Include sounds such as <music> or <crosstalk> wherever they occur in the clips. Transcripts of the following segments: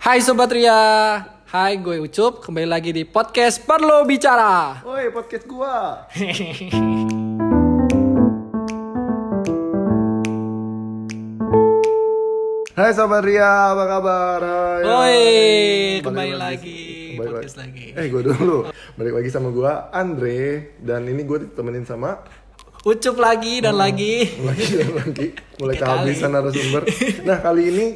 Hai Sobat Ria, hai gue Ucup, kembali lagi di podcast Perlu Bicara. Woi podcast gua. <laughs> Hai Sobat Ria, apa kabar? Hai. Woi, Balik kembali lagi, Balik podcast lagi. Eh, gua dulu. Balik lagi sama gua Andre dan ini gue ditemenin sama Ucup lagi dan lagi. lagi dan lagi <laughs> mulai kehabisan narasumber. <laughs> Nah, kali ini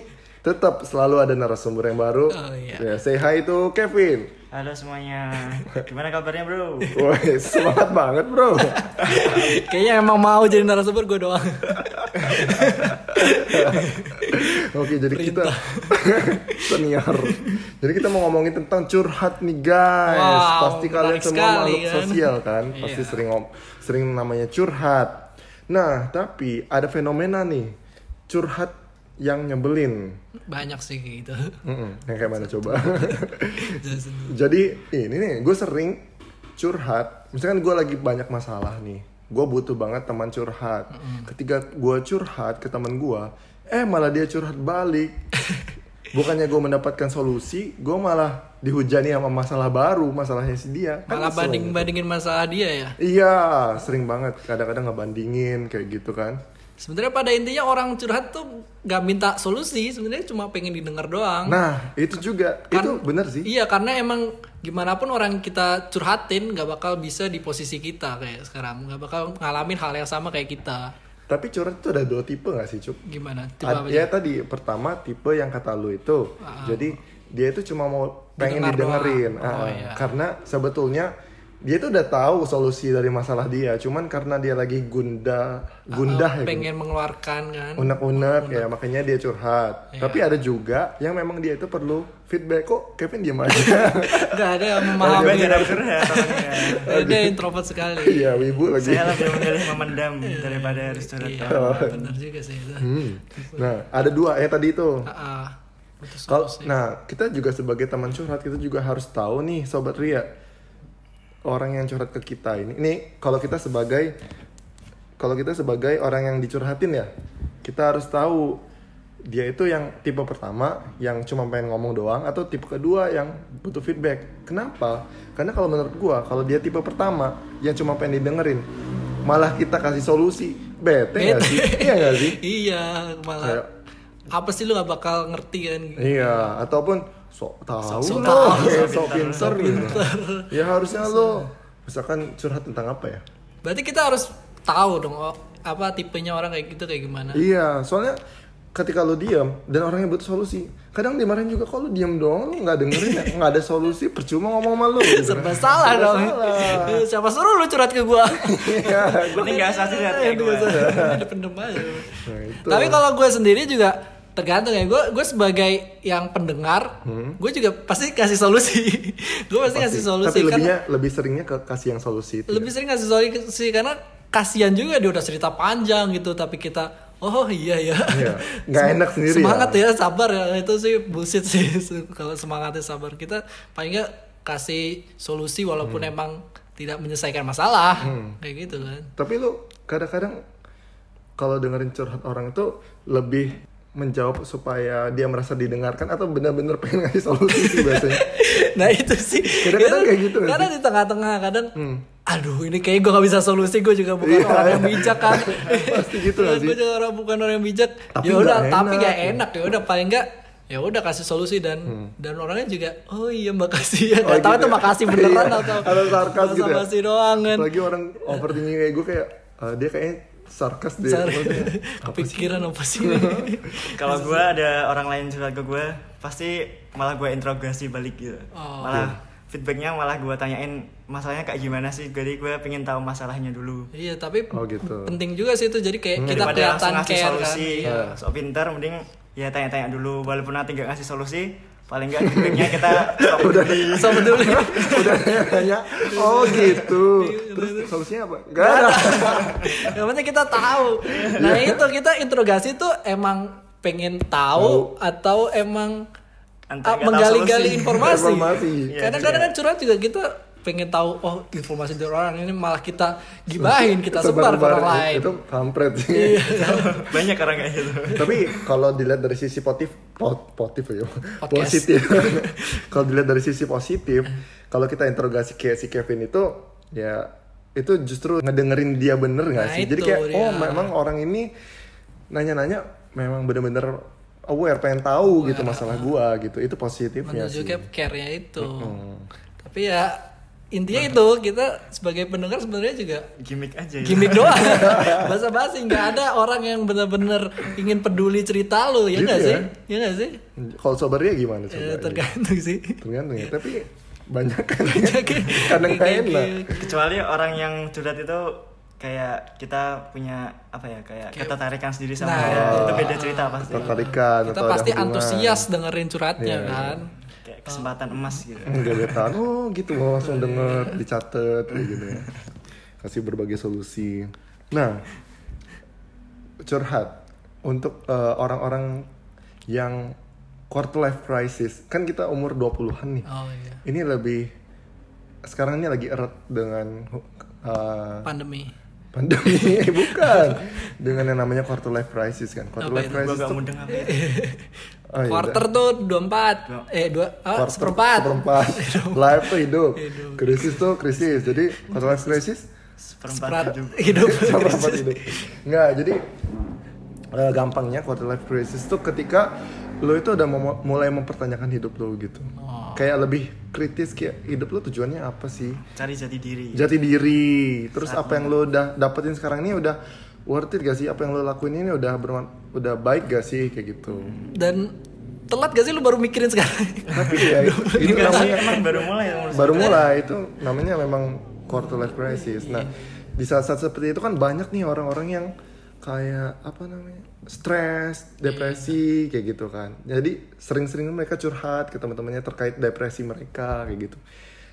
tetap selalu ada narasumber yang baru. Oh, iya. Ya, say hi to Kevin. Halo semuanya, gimana kabarnya bro? Woi, semangat banget, Bro. Kayaknya emang mau jadi narasumber gue doang. Oke, jadi kita <laughs> senior. Jadi kita mau ngomongin tentang curhat nih guys. Wow, Pasti kalian semua sekali, makhluk kan? sosial kan, pasti Iya. sering ngom sering namanya curhat. Nah, tapi ada fenomena nih curhat yang nyebelin. Banyak sih kayak gitu. Mm-mm, yang kayak mana coba? <laughs> Jadi ini nih, gue sering curhat. Misalkan gue lagi banyak masalah nih, gue butuh banget teman curhat. Ketika gue curhat ke teman gue, eh malah dia curhat balik. Bukannya gue mendapatkan solusi, gue malah dihujani sama masalah baru, masalahnya si dia. Kan Malah kesel. banding-bandingin masalah dia ya. Iya, sering banget. Kadang-kadang ngebandingin kayak gitu kan. Sebenarnya pada intinya orang curhat tuh gak minta solusi, sebenarnya cuma pengen didengar doang. Nah, itu juga, Kan- itu bener sih. Iya karena emang gimana pun orang kita curhatin nggak bakal bisa di posisi kita kayak sekarang nggak bakal ngalamin hal yang sama kayak kita. Tapi curhat itu ada dua tipe gak sih, Cuk? Gimana? Tipe apa ya tadi pertama tipe yang kata lu itu. Jadi dia itu cuma mau pengen. Didengar didengerin. doang. Oh, Ah, iya. Karena sebetulnya dia itu udah tahu solusi dari masalah dia, cuman karena dia lagi gundah gundah ya. pengen mengeluarkan kan? Unek-unek ya makanya dia curhat. Iya. Tapi ada juga yang memang dia itu perlu feedback kok Kevin diam aja. <laughs> Nggak ada yang memahami. Gue jarang curhat orangnya. Dia introvert sekali. Iya, wibu lagi. Saya lebih memilih memendam daripada harus curhat. Iya, benar juga sih itu. Hmm. Nah, ada dua yang tadi itu. Ah, ah. Itu Kalau nah kita juga sebagai teman curhat kita juga harus tahu nih sobat Ria orang yang curhat ke kita ini. Ini kalau kita sebagai kalau kita sebagai orang yang dicurhatin ya kita harus tahu dia itu yang tipe pertama yang cuma pengen ngomong doang atau tipe kedua yang butuh feedback. Kenapa? Karena kalau menurut gua kalau dia tipe pertama yang cuma pengen didengerin malah kita kasih solusi bete Bete. sih? Iya nggak sih? <laughs> iya, malah Kayak- apa sih lu gak bakal ngerti kan? Iya, ataupun sok tahu Sok lo, tahu, kayak sok pinter gitu. Ya harusnya lo misalkan curhat tentang apa ya? Berarti kita harus tahu dong oh, apa tipenya orang kayak gitu kayak gimana. Iya, soalnya ketika lo diam dan orangnya butuh solusi, kadang dimarahin juga kalau diam doang lo nggak dengerin ya, nggak ada solusi, percuma ngomong sama lo. Gitu. Serba salah Serba dong. salah. <laughs> Siapa suruh lu curhat ke gua? Iya, Ini gak usah curhat gue. Dipendem aja. Nah, itu. Tapi kalau gue sendiri juga tergantung ya. Gue gue sebagai yang pendengar, Hmm. gue juga pasti kasih solusi. <laughs> gue pasti, kasih solusi Tapi karena lebihnya lebih seringnya ke kasih yang solusi itu. ya. lebih sering kasih solusi karena kasihan juga dia udah cerita panjang gitu tapi kita oh iya ya Iya, nggak enak <laughs> sendiri semangat ya. ya. sabar ya itu sih bullshit sih <laughs> kalau semangatnya sabar kita paling nggak kasih solusi walaupun Hmm. emang tidak menyelesaikan masalah kayak gitu kan Tapi lu kadang-kadang kalau dengerin curhat orang itu lebih menjawab supaya dia merasa didengarkan atau benar-benar pengen ngasih solusi sih biasanya. <laughs> nah itu sih Kadang-kadang kayak gitu kadang di tengah-tengah kadang aduh ini kayak gue gak bisa solusi gue juga bukan Iya. orang yang bijak kan <laughs> Pasti gitu nggak <laughs> sih? gue juga orang bukan orang yang bijak Tapi ya udah tapi gak enak ya udah paling gak ya udah kasih solusi dan dan orangnya juga oh iya makasih ya Hmm. Oh, gak tahu gitu itu ya? makasih beneran Iya. atau Atau sarkas gitu ya? doang kan Apalagi orang overthinking kayak gue kayak eh, dia kayaknya sarkas deh. Maksudnya, <laughs> kepikiran apa sih ini <laughs> Kalau gue ada orang lain curhat ke gue, pasti malah gue interogasi balik gitu. Oh. Malah feedbacknya malah gue tanyain masalahnya kayak gimana sih. Jadi gue pengen tahu masalahnya dulu. iya tapi Oh, gitu. penting juga sih itu jadi kayak kita Daripada kelihatan care solusi, kan iya. sok pintar, mending ya tanya-tanya dulu. Walaupun nanti nggak ngasih solusi, paling nggak feedbacknya kita sok peduli. so peduli Udah nanya, oh gitu. Terus solusinya apa? Gak ada. yang penting kita tahu nah itu kita interogasi tuh emang pengen tahu atau emang ah, menggali-gali informasi. Informasi. Iya, Kadang-kadang kan curhat juga kita pengen tahu oh informasi dari orang ini malah kita gibahin kita sebar ke orang lain Itu kampret sih. <laughs> Iya. banyak orang kayak gitu Tapi kalau dilihat dari sisi positif, po- positif ya, Podcast. positif. <laughs> kalau dilihat dari sisi positif, kalau kita interogasi kayak si Kevin itu, ya itu justru ngedengerin dia bener nggak Nah, sih? Jadi kayak dia. oh memang orang ini nanya-nanya memang bener-bener aware pengen tahu gitu masalah gua gitu. Itu positifnya sih. menunjukkan care-nya itu tapi ya intinya itu kita sebagai pendengar sebenarnya juga gimmick aja ya gimmick doang <laughs> basa basi nggak ada orang yang benar-benar ingin peduli cerita lu ya Gitu nggak ya? sih ya nggak sih Kalau sobarnya gimana Ya, coba? tergantung sih Tergantung ya. Tapi banyak kan <laughs> kadang nggak Kayak enak. gitu. kecuali orang yang curhat itu kayak kita punya apa ya kayak ketertarikan sendiri sama Nah, dia itu. beda cerita pasti Tertarikan kita atau pasti antusias dengerin curhatnya Iya, kan kayak kesempatan emas gitu beta. Oh gitu mau langsung denger, dicatat kayak gitu ya. Kasih berbagai solusi. Nah, curhat untuk eh, orang-orang yang quarter life crisis. Kan kita umur 20-an nih. oh iya Ini lebih sekarang ini lagi erat dengan eh, pandemi pandemi <laughs> bukan dengan yang namanya quarter life crisis kan. Quarter Apa life itu? gua crisis gak tuh ya <laughs> oh, iya, quarter tuh 24 eh dua ah, Quarter- seperempat. seperempat. <laughs> Life tuh hidup. Hidup. krisis tuh krisis. Jadi quarter life crisis seperempat hidup. hidup. <laughs> Seperempat hidup. Nggak jadi eh, gampangnya quarter life crisis tuh ketika lo itu udah mau- mulai mempertanyakan hidup lo gitu. Oh. kayak lebih kritis kayak hidup lo tujuannya apa sih? Cari jati diri. Jati diri. Terus apa yang lo udah dapetin sekarang ini udah worth it gak sih apa yang lo lakuin ini udah berman udah baik gak sih kayak gitu dan telat gak sih lu baru mikirin sekarang tapi ya <laughs> itu, itu namanya emang baru mulai umur baru mulai itu namanya memang quarter life crisis. Nah, di saat-saat seperti itu kan banyak nih orang-orang yang kayak apa namanya? stres, depresi kayak gitu kan. Jadi sering-sering mereka curhat ke teman-temannya terkait depresi mereka kayak gitu.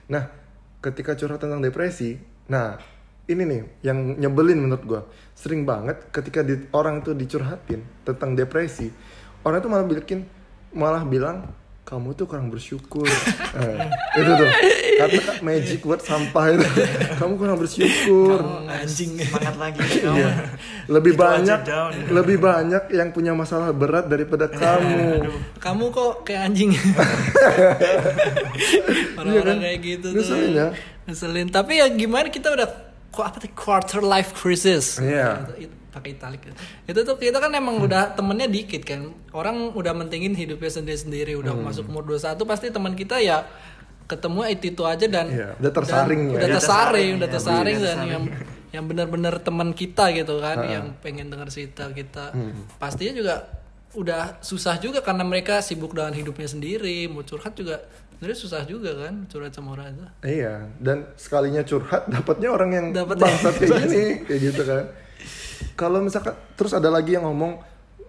Nah, ketika curhat tentang depresi, nah ini nih yang nyebelin menurut gua. Sering banget ketika di, orang itu dicurhatin tentang depresi, orang itu malah bikin malah bilang kamu tuh kurang bersyukur. <laughs> Eh, itu tuh kata magic word sampah itu. <laughs> kamu kurang bersyukur. anjing semangat lagi <laughs> kamu Iya. Lebih aja banyak down. lebih banyak yang punya masalah berat daripada kamu. kamu kok kayak anjing orang-orang Iya kan? kayak gitu tuh Ngeselin ya? ngeselin tapi ya gimana kita udah kok apa tuh quarter life crisis Iya. Itu- itu- pakai italik itu tuh kita kan emang udah temennya dikit kan orang udah mentingin hidupnya sendiri-sendiri udah Hmm. masuk umur 21 pasti teman kita ya ketemu itu itu aja dan Iya, udah tersaring dan ya. udah Udah tersaring tersaring, udah ya, tersaring udah dan tersaring. yang yang benar-benar teman kita gitu kan yang pengen dengar cerita kita Hmm. pastinya juga udah susah juga karena mereka sibuk dengan hidupnya sendiri mau curhat juga sebenarnya susah juga kan curhat sama orang itu Iya, dan sekalinya curhat dapatnya orang yang Dapatnya- bangsat kayak gini, kayak gitu kan. Kalau misalkan terus ada lagi yang ngomong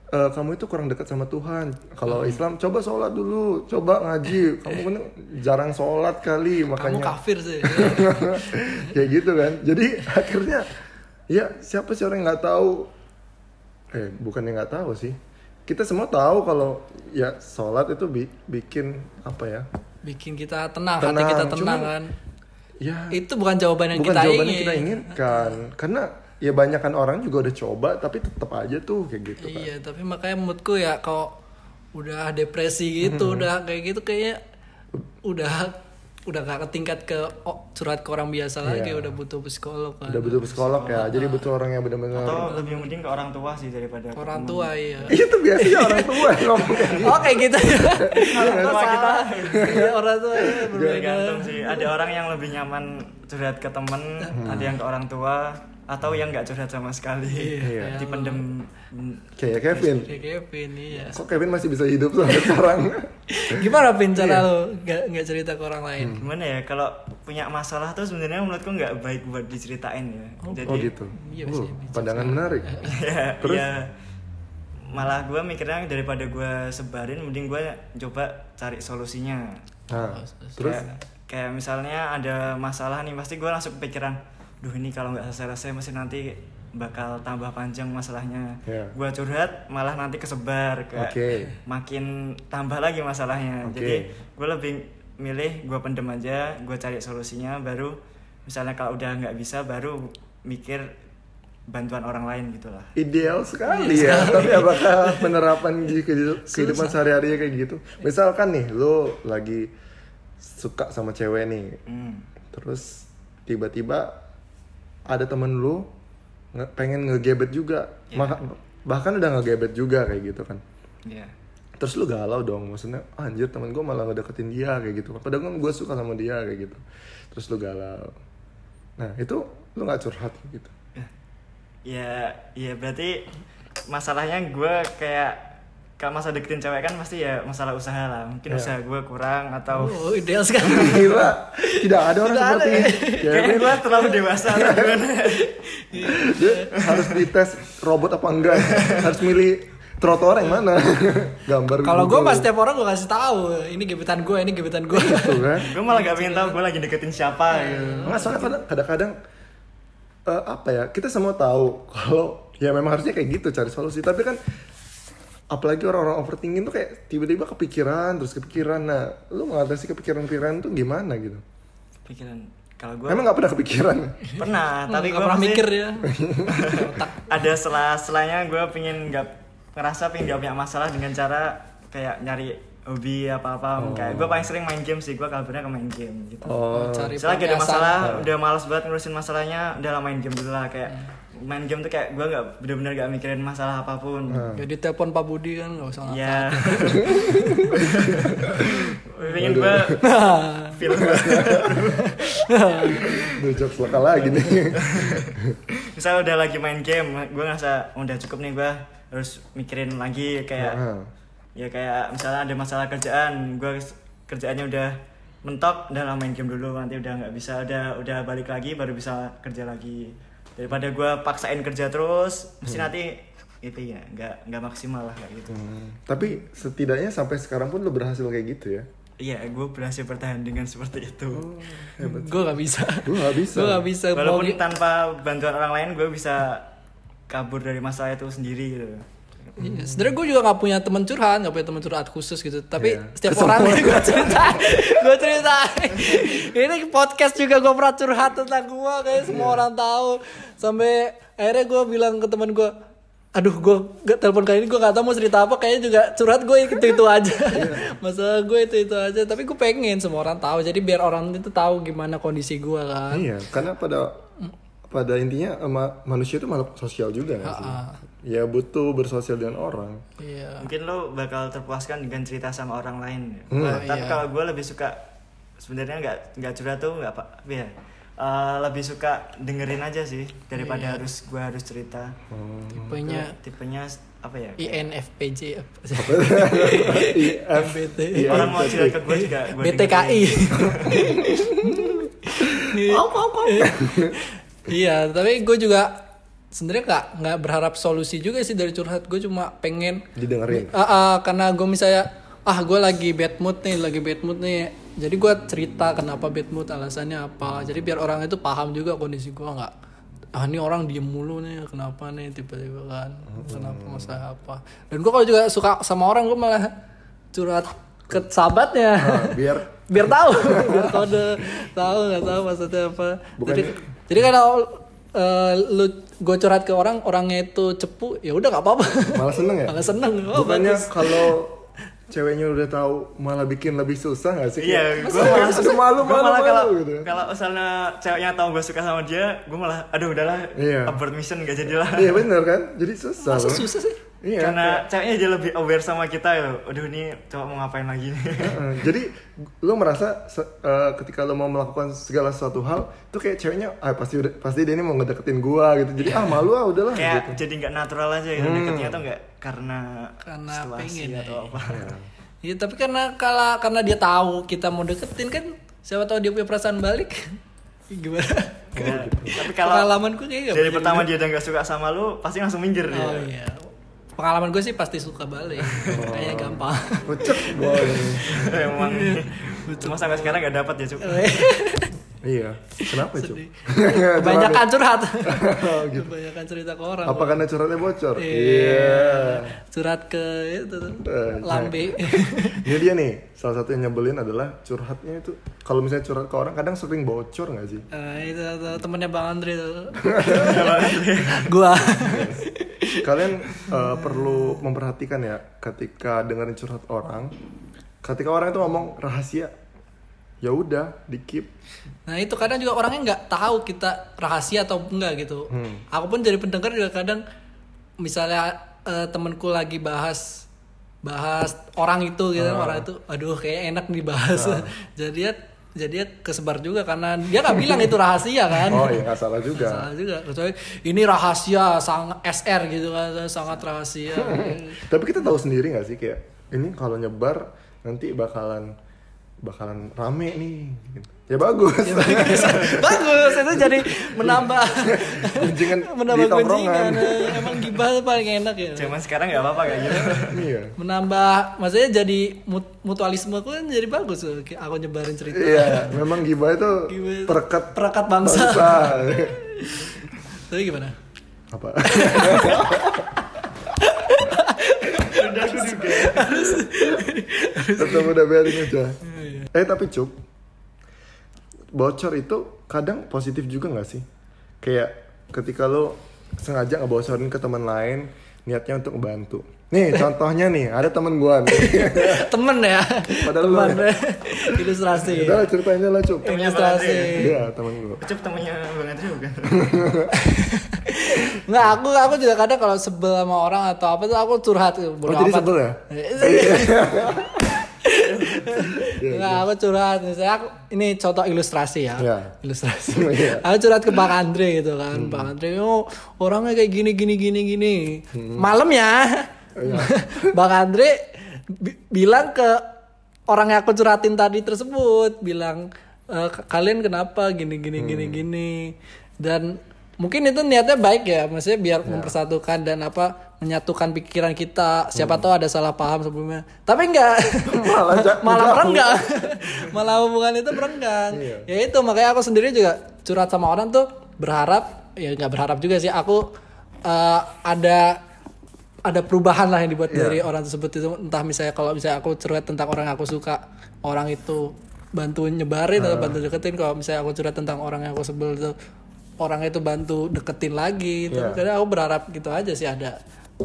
e, kamu itu kurang dekat sama Tuhan. Kalau Islam coba sholat dulu, coba ngaji. <laughs> Kamu kan jarang sholat kali kamu makanya kafir sih <laughs> kayak gitu kan. Jadi <laughs> akhirnya ya siapa sih orang yang nggak tahu? Eh bukan yang nggak tahu sih. Kita semua tahu kalau ya sholat itu bi- bikin apa ya? bikin kita tenang, hati Tenang, kita tenang cuman- kan? Ya itu bukan jawaban yang bukan kita jawaban ingin. yang kita inginkan. Karena ya banyak kan orang juga udah coba tapi tetap aja tuh kayak gitu kan iya tapi makanya menurutku ya kalau udah depresi gitu Hmm. udah kayak gitu kayaknya udah udah gak ke tingkat ke oh, curhat ke orang biasa lagi Iya. udah butuh psikolog kan udah butuh psikolog ya jadi butuh orang yang benar-benar atau lebih mending ke orang tua sih daripada ke orang tua iya. <laughs> Itu biasanya orang tua yang ngomong kayak gitu. Oh kayak gitu. <laughs> Ya orang tua kita. Iya, orang tua ya, berbeda sih. Ada orang yang lebih nyaman curhat ke temen ada yang ke orang tua atau yang nggak curhat sama sekali. Iya. dipendem. Kayak Kevin. Kayak Kevin iya. Kok Kevin masih bisa hidup sampai sekarang? <laughs> Gimana Vin? Cara Iya. lo gak, nggak cerita ke orang lain? Gimana ya? Kalau punya masalah tuh sebenarnya menurutku nggak baik buat diceritain ya. Jadi oh gitu? Iya, Uh, pandangan menarik. <laughs> Ya, Terus? ya malah gue mikirnya daripada gue sebarin mending gue coba cari solusinya. Nah terus? Kayak, kayak misalnya ada masalah nih pasti gue langsung kepikiran duh ini kalau nggak selesai masih nanti bakal tambah panjang masalahnya Ya. gue curhat malah nanti kesebar kayak Oke. makin tambah lagi masalahnya Oke. jadi gue lebih milih gue pendem aja gue cari solusinya baru misalnya kalau udah nggak bisa baru mikir bantuan orang lain gitu lah ideal sekali ya tapi <laughs> apakah penerapan di kehidup- kehidupan sehari-hari kayak gitu misalkan nih lo lagi suka sama cewek nih hmm. terus tiba-tiba ada temen lu nge- pengen ngegebet juga. Maka- bahkan udah ngegebet juga kayak gitu kan. Iya. terus lu galau dong maksudnya "Ah, anjir temen gue malah ngedeketin dia kayak gitu. Padahal kan gue suka sama dia kayak gitu. Terus lu galau. Nah itu lu nggak curhat gitu? Ya ya berarti masalahnya gue kayak kalau masa deketin cewek kan pasti ya masalah usaha lah. Mungkin Ya. usaha gue kurang atau Oh, <laughs> ideal sekali. gila tidak ada orang Tidak seperti ada. ini. <laughs> Kayaknya gue terlalu dewasa gimana? Dia harus dites robot apa enggak. Harus milih trotoar yang mana. <laughs> Gambar Kalau gue pas setiap orang gue kasih tahu, ini gebetan gue, ini gebetan gue. Tuh kan. Gue malah gak pengen tahu gue lagi deketin siapa gitu. Nggak, soalnya kadang- kadang-kadang eh, apa ya kita semua tahu kalau ya memang harusnya kayak gitu cari solusi. Tapi kan apalagi orang-orang overthinking tuh kayak tiba-tiba kepikiran terus kepikiran. Nah lu mengatasi kepikiran-kepikiran tuh gimana gitu? Pikiran kalau gue emang nggak pernah kepikiran? Pernah Tapi tapi gue pernah mikir ya. Ada selah-selahnya gue pengen nggak ngerasa pengen gak punya masalah dengan cara kayak nyari hobi apa-apa kayak gue paling sering main game sih gue kabarnya ke main game gitu. Oh. Cari Misalnya lagi ada masalah, udah males banget ngurusin masalahnya, udah lah main game dulu lah kayak main game tuh kayak gue nggak bener-bener gak mikirin masalah apa pun. Jadi telepon Pak Budi kan nggak usah. Ya. <laughs> Pengen gue <laughs> film. Duh, jokes lokal lagi nih. <laughs> Misalnya udah lagi main game, gue ngerasa "Oh, udah cukup nih gue harus mikirin lagi kayak Heeh. Ya kayak misalnya ada masalah kerjaan, gue kerjaannya udah mentok, udah lah main game dulu nanti udah nggak bisa, udah udah balik lagi baru bisa kerja lagi daripada gue paksain kerja terus, mesti nanti itu ya nggak nggak maksimal lah kayak gitu. Hmm, tapi setidaknya sampai sekarang pun lu berhasil kayak gitu ya Iya, gue berhasil bertahan dengan seperti itu. Gue gak bisa. Gue nggak bisa. Gue gak bisa. Walaupun tanpa bantuan orang lain, gue bisa kabur dari masalah itu sendiri gitu. Iya, Sebenernya gue juga gak punya teman curhat, gak punya teman curhat khusus gitu. Tapi Iya. setiap orang gue cerita, <laughs> gue cerita. Ini podcast juga gue pernah curhat tentang gue, kayak semua orang tahu. Sampai akhirnya gue bilang ke teman gue, aduh gue telepon kali ini gue gak tahu mau cerita apa, kayaknya juga curhat gue itu itu aja. <laughs> Masalah gue itu itu aja. Tapi gue pengen semua orang tahu, jadi biar orang itu tahu gimana kondisi gue kan. Iya, karena pada pada intinya eh, ma- manusia itu makhluk sosial juga nggak sih? Ya butuh bersosial dengan orang. Iya. Mungkin lo bakal terpuaskan dengan cerita sama orang lain. Hmm. Nah, tapi iya. kalau gue lebih suka sebenarnya nggak nggak curhat tuh nggak apa ya. eh, lebih suka dengerin aja sih daripada Iya. harus gue harus cerita. Tipenya Tipenya apa ya? INFPJ apa <laughs> Orang mau curhat ke gue juga gue BTKI. <laughs> Iya, tapi gue juga sebenarnya nggak nggak berharap solusi juga sih dari curhat. Gue cuma pengen didengerin. Ah, ah, karena gue misalnya ah gue lagi bad mood nih, lagi bad mood nih. Jadi gue cerita kenapa bad mood, alasannya apa. Jadi biar orang itu paham juga kondisi gue nggak ah ini orang diem mulu nih kenapa nih tiba-tiba kan kenapa masalah apa dan gue kalau juga suka sama orang gue malah curhat ke sahabatnya Nah, biar <laughs> biar tahu <laughs> biar kode tahu nggak tahu maksudnya apa Bukannya- jadi jadi kalau eh, lu gue curhat ke orang orangnya itu cepu ya udah nggak apa-apa malah seneng ya. <laughs> malah seneng oh, Bukannya kalau ceweknya udah tahu malah bikin lebih susah gak sih? Iya, gue malah aduh, malu malu malah malu kalau gitu. kalau misalnya ceweknya tahu gue suka sama dia, gue malah aduh udahlah Iya. abort mission gak jadilah. Iya bener kan? Jadi susah. masa susah sih Iya. Karena ceweknya jadi lebih aware sama kita ya. Aduh ini coba mau ngapain lagi nih. Heeh. Jadi lo merasa eh, ketika lo mau melakukan segala sesuatu hal itu kayak ceweknya ah pasti udah pasti dia ini mau ngedeketin gua gitu. Jadi ah malu ah udahlah Kayak gitu. jadi nggak natural aja gitu Hmm. deketnya tuh nggak karena Karena pengen ya. atau apa. Iya tapi karena kalau karena dia tahu kita mau deketin kan siapa tahu dia punya perasaan balik <laughs> gimana Ya, Tapi kalau pengalamanku kayak dari pertama dia udah nggak suka sama lu, pasti langsung minggir dia. oh iya pengalaman gue sih pasti suka balik kayaknya gampang Pucet ini. Emang. Cuma sampai sekarang nggak dapat ya cuk. Iya. Kenapa, Cuk? <laughs> Kebanyakan curhat. <laughs> Oh, gitu. Kebanyakan cerita ke orang. Apa karena curhatnya bocor? Iya. Curhat ke itu tuh, Eh, lambe. <laughs> Ini dia nih, salah satu yang nyebelin adalah curhatnya itu. Kalau misalnya curhat ke orang kadang sering bocor nggak sih? Eh, itu temennya Bang Andre tuh. Gua. Kalian eh, perlu memperhatikan ya ketika dengerin curhat orang, ketika orang itu ngomong rahasia, ya udah di keep. Nah itu kadang juga orangnya nggak tahu kita rahasia atau enggak gitu. Aku pun jadi pendengar juga kadang misalnya eh, temenku lagi bahas bahas orang itu gitu orang itu aduh kayak enak dibahas <laughs> jadi dia jadi dia kesebar juga karena dia nggak bilang itu rahasia kan. Oh iya nggak salah juga. salah juga. Kecuali ini rahasia sangat SR gitu kan sangat rahasia. <laughs> Tapi kita tahu sendiri nggak sih kayak ini kalau nyebar nanti bakalan bakalan rame nih. gitu. Ya bagus. <laughs> bagus itu jadi menambah Gunjingan menambah gunjingan Eh, emang gibah tuh paling enak ya Zaman sekarang nggak apa-apa kayak gitu. Iya. menambah maksudnya jadi mut- mutualisme aku kan jadi bagus aku nyebarin cerita Iya, memang gibah itu Gibah itu perekat perekat bangsa tapi gimana Apa? <laughs> Tetap udah biarin aja. Eh tapi cuk, bocor itu kadang positif juga nggak sih? Kayak ketika lo sengaja ngebocorin ke teman lain, niatnya untuk membantu. Nih <laughs> contohnya nih, ada temen gua nih. <laughs> temen ya Padahal lu temen ya. <laughs> ilustrasi Udah aja lah cuk. Ilustrasi. Iya temen gua. Ucup temennya Bang Andre bukan? nggak aku aku juga kadang kalau sebel sama orang atau apa tuh aku curhat Oh jadi sebel ya? Nggak, aku curhat misalnya aku ini contoh ilustrasi ya. Iya. Ilustrasi. <laughs> Iya. aku curhat ke Bang Andre gitu kan. Bang Andre, "Oh, orangnya kayak gini gini gini gini." Malam ya. <laughs> Bang Andre bi- bilang ke orang yang aku curhatin tadi tersebut, bilang "Eh, k- kalian kenapa gini gini gini gini. Dan mungkin itu niatnya baik ya, maksudnya biar mempersatukan dan apa menyatukan pikiran kita. Siapa tahu ada salah paham sebelumnya. Tapi enggak. <laughs> Malah <laughs> malah merenggang <laughs> malah hubungan itu merenggang Iya. ya itu makanya aku sendiri juga curhat sama orang tuh berharap ya nggak berharap juga sih aku eh, ada ada perubahan lah yang dibuat Iya. dari orang tersebut itu entah misalnya kalau misalnya aku curhat tentang orang yang aku suka orang itu bantu nyebarin atau bantu deketin kalau misalnya aku curhat tentang orang yang aku sebel itu orang itu bantu deketin lagi itu Iya. kadang aku berharap gitu aja sih ada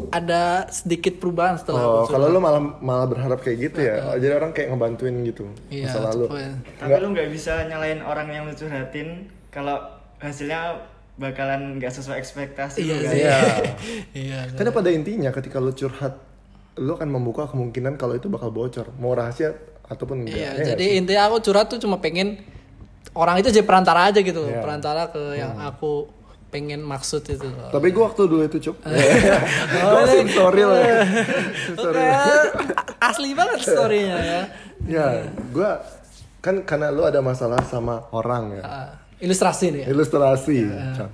ada sedikit perubahan setelah Oh, aku kalau lu malah malah berharap kayak gitu ya. Oh, jadi orang kayak ngebantuin gitu. Iya, Masa lalu. Tapi lu nggak bisa nyalain orang yang lu curhatin kalau hasilnya bakalan nggak sesuai ekspektasi Iya lu kan. sih. Iya. Iya. <laughs> Karena pada intinya ketika lu curhat, lu akan membuka kemungkinan kalau itu bakal bocor, mau rahasia ataupun enggak. Iya, Ya jadi sih? intinya aku curhat tuh cuma pengen orang itu jadi perantara aja gitu, Iya. perantara ke yang aku pengen maksud itu. Tapi gua waktu dulu itu cuk. <laughs> Oh, <laughs> ini- sing story lah. Oke, asli banget storynya ya. Ya, gua kan karena lu ada masalah sama orang ya. Ah, ilustrasi nih. ya. Ilustrasi. Iya.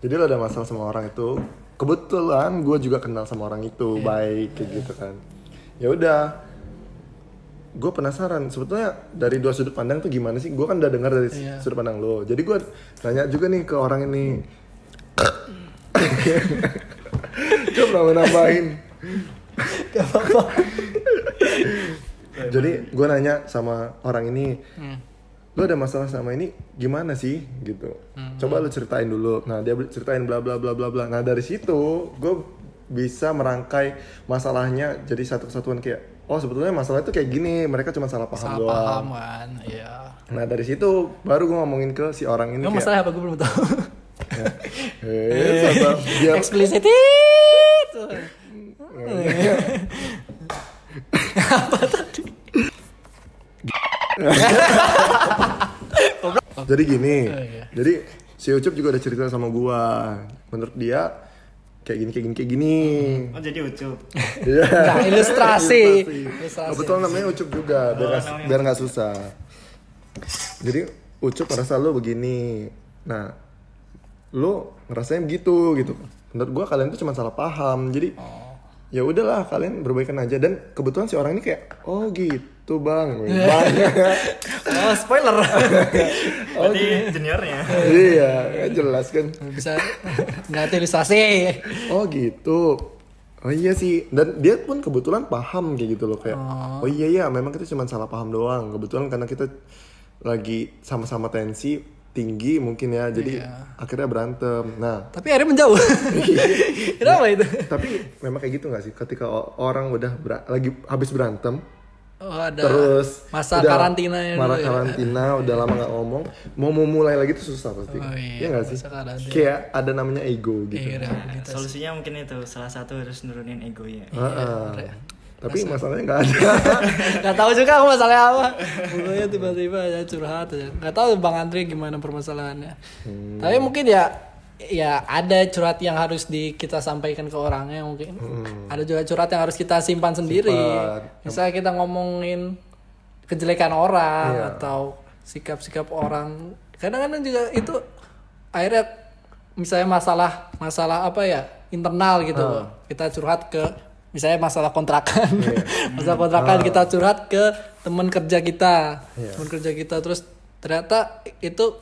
Jadi lu ada masalah sama orang itu. Kebetulan gue juga kenal sama orang itu Iya. baik kayak gitu kan. Ya udah. Gue penasaran sebetulnya dari dua sudut pandang tuh gimana sih? Gue kan udah dengar dari Iya. sudut pandang lo. Jadi gue tanya juga nih ke orang ini. <coughs> Coba nambahin. Jadi gue nanya sama orang ini, Hmm. lu ada masalah sama ini gimana sih gitu. Coba lu ceritain dulu. Nah dia ceritain bla bla bla bla bla. Nah dari situ gue bisa merangkai masalahnya jadi satu kesatuan kayak oh sebetulnya masalah itu kayak gini mereka cuma salah paham Salah doang. paham kan, iya. Nah dari situ baru gue ngomongin ke si orang ini kayak, masalah apa gue belum tahu. <laughs> eh, sasa- biar <laughs> Eksplisit. jadi gini. Oh, iya. Jadi si Ucup juga udah cerita sama gua. Menurut dia kayak gini kayak gini kayak gini. Oh jadi ucup. Iya. <laughs> Nah, ilustrasi. Ilustrasi. Ilustrasi. Kebetulan namanya Ucup juga, biar Oh, namanya biar nggak susah. Jadi Ucup merasa lu begini. Nah, lu ngerasain begitu gitu. Menurut gua kalian tuh cuma salah paham. Jadi ya udahlah kalian berbaikan aja. Dan kebetulan si orang ini kayak oh gitu bang. <laughs> Banyak Oh, spoiler. <laughs> Berarti juniornya. iya kan jelas kan. Bisa nggak ilustrasi. oh gitu. Oh iya sih. Dan dia pun kebetulan paham kayak gitu loh kayak oh, iya iya memang kita cuma salah paham doang. Kebetulan karena kita lagi sama-sama tensi tinggi mungkin ya jadi Iya. akhirnya berantem nah Tapi akhirnya menjauh. <laughs> Kenapa itu? tapi memang kayak gitu nggak sih ketika orang udah bera- lagi habis berantem Oh, ada terus masa udah karantina ya marah dulu ya. karantina udah lama nggak ngomong mau mau mulai lagi tuh susah pasti Oh, iya, Iya nggak sih karantina. kayak ada namanya ego gitu Iya, gitu. Solusinya mungkin itu salah satu harus nurunin ego ya. Heeh. Tapi masalahnya nggak ada <laughs> Gak tahu juga aku masalahnya apa. Pokoknya tiba-tiba ya curhat aja. Gak tahu Bang Andri gimana permasalahannya. Hmm. Tapi mungkin ya ya ada curhat yang harus di kita sampaikan ke orangnya mungkin. Ada juga curhat yang harus kita simpan sendiri. Hmm. Simpan. Misalnya kita ngomongin kejelekan orang Iya. atau sikap-sikap orang. Kadang-kadang juga itu akhirnya misalnya masalah masalah apa ya internal gitu Ah. kita curhat ke misalnya masalah kontrakan. Iya. <laughs> masalah kontrakan kita curhat ke teman kerja kita. Iya. teman kerja kita terus ternyata itu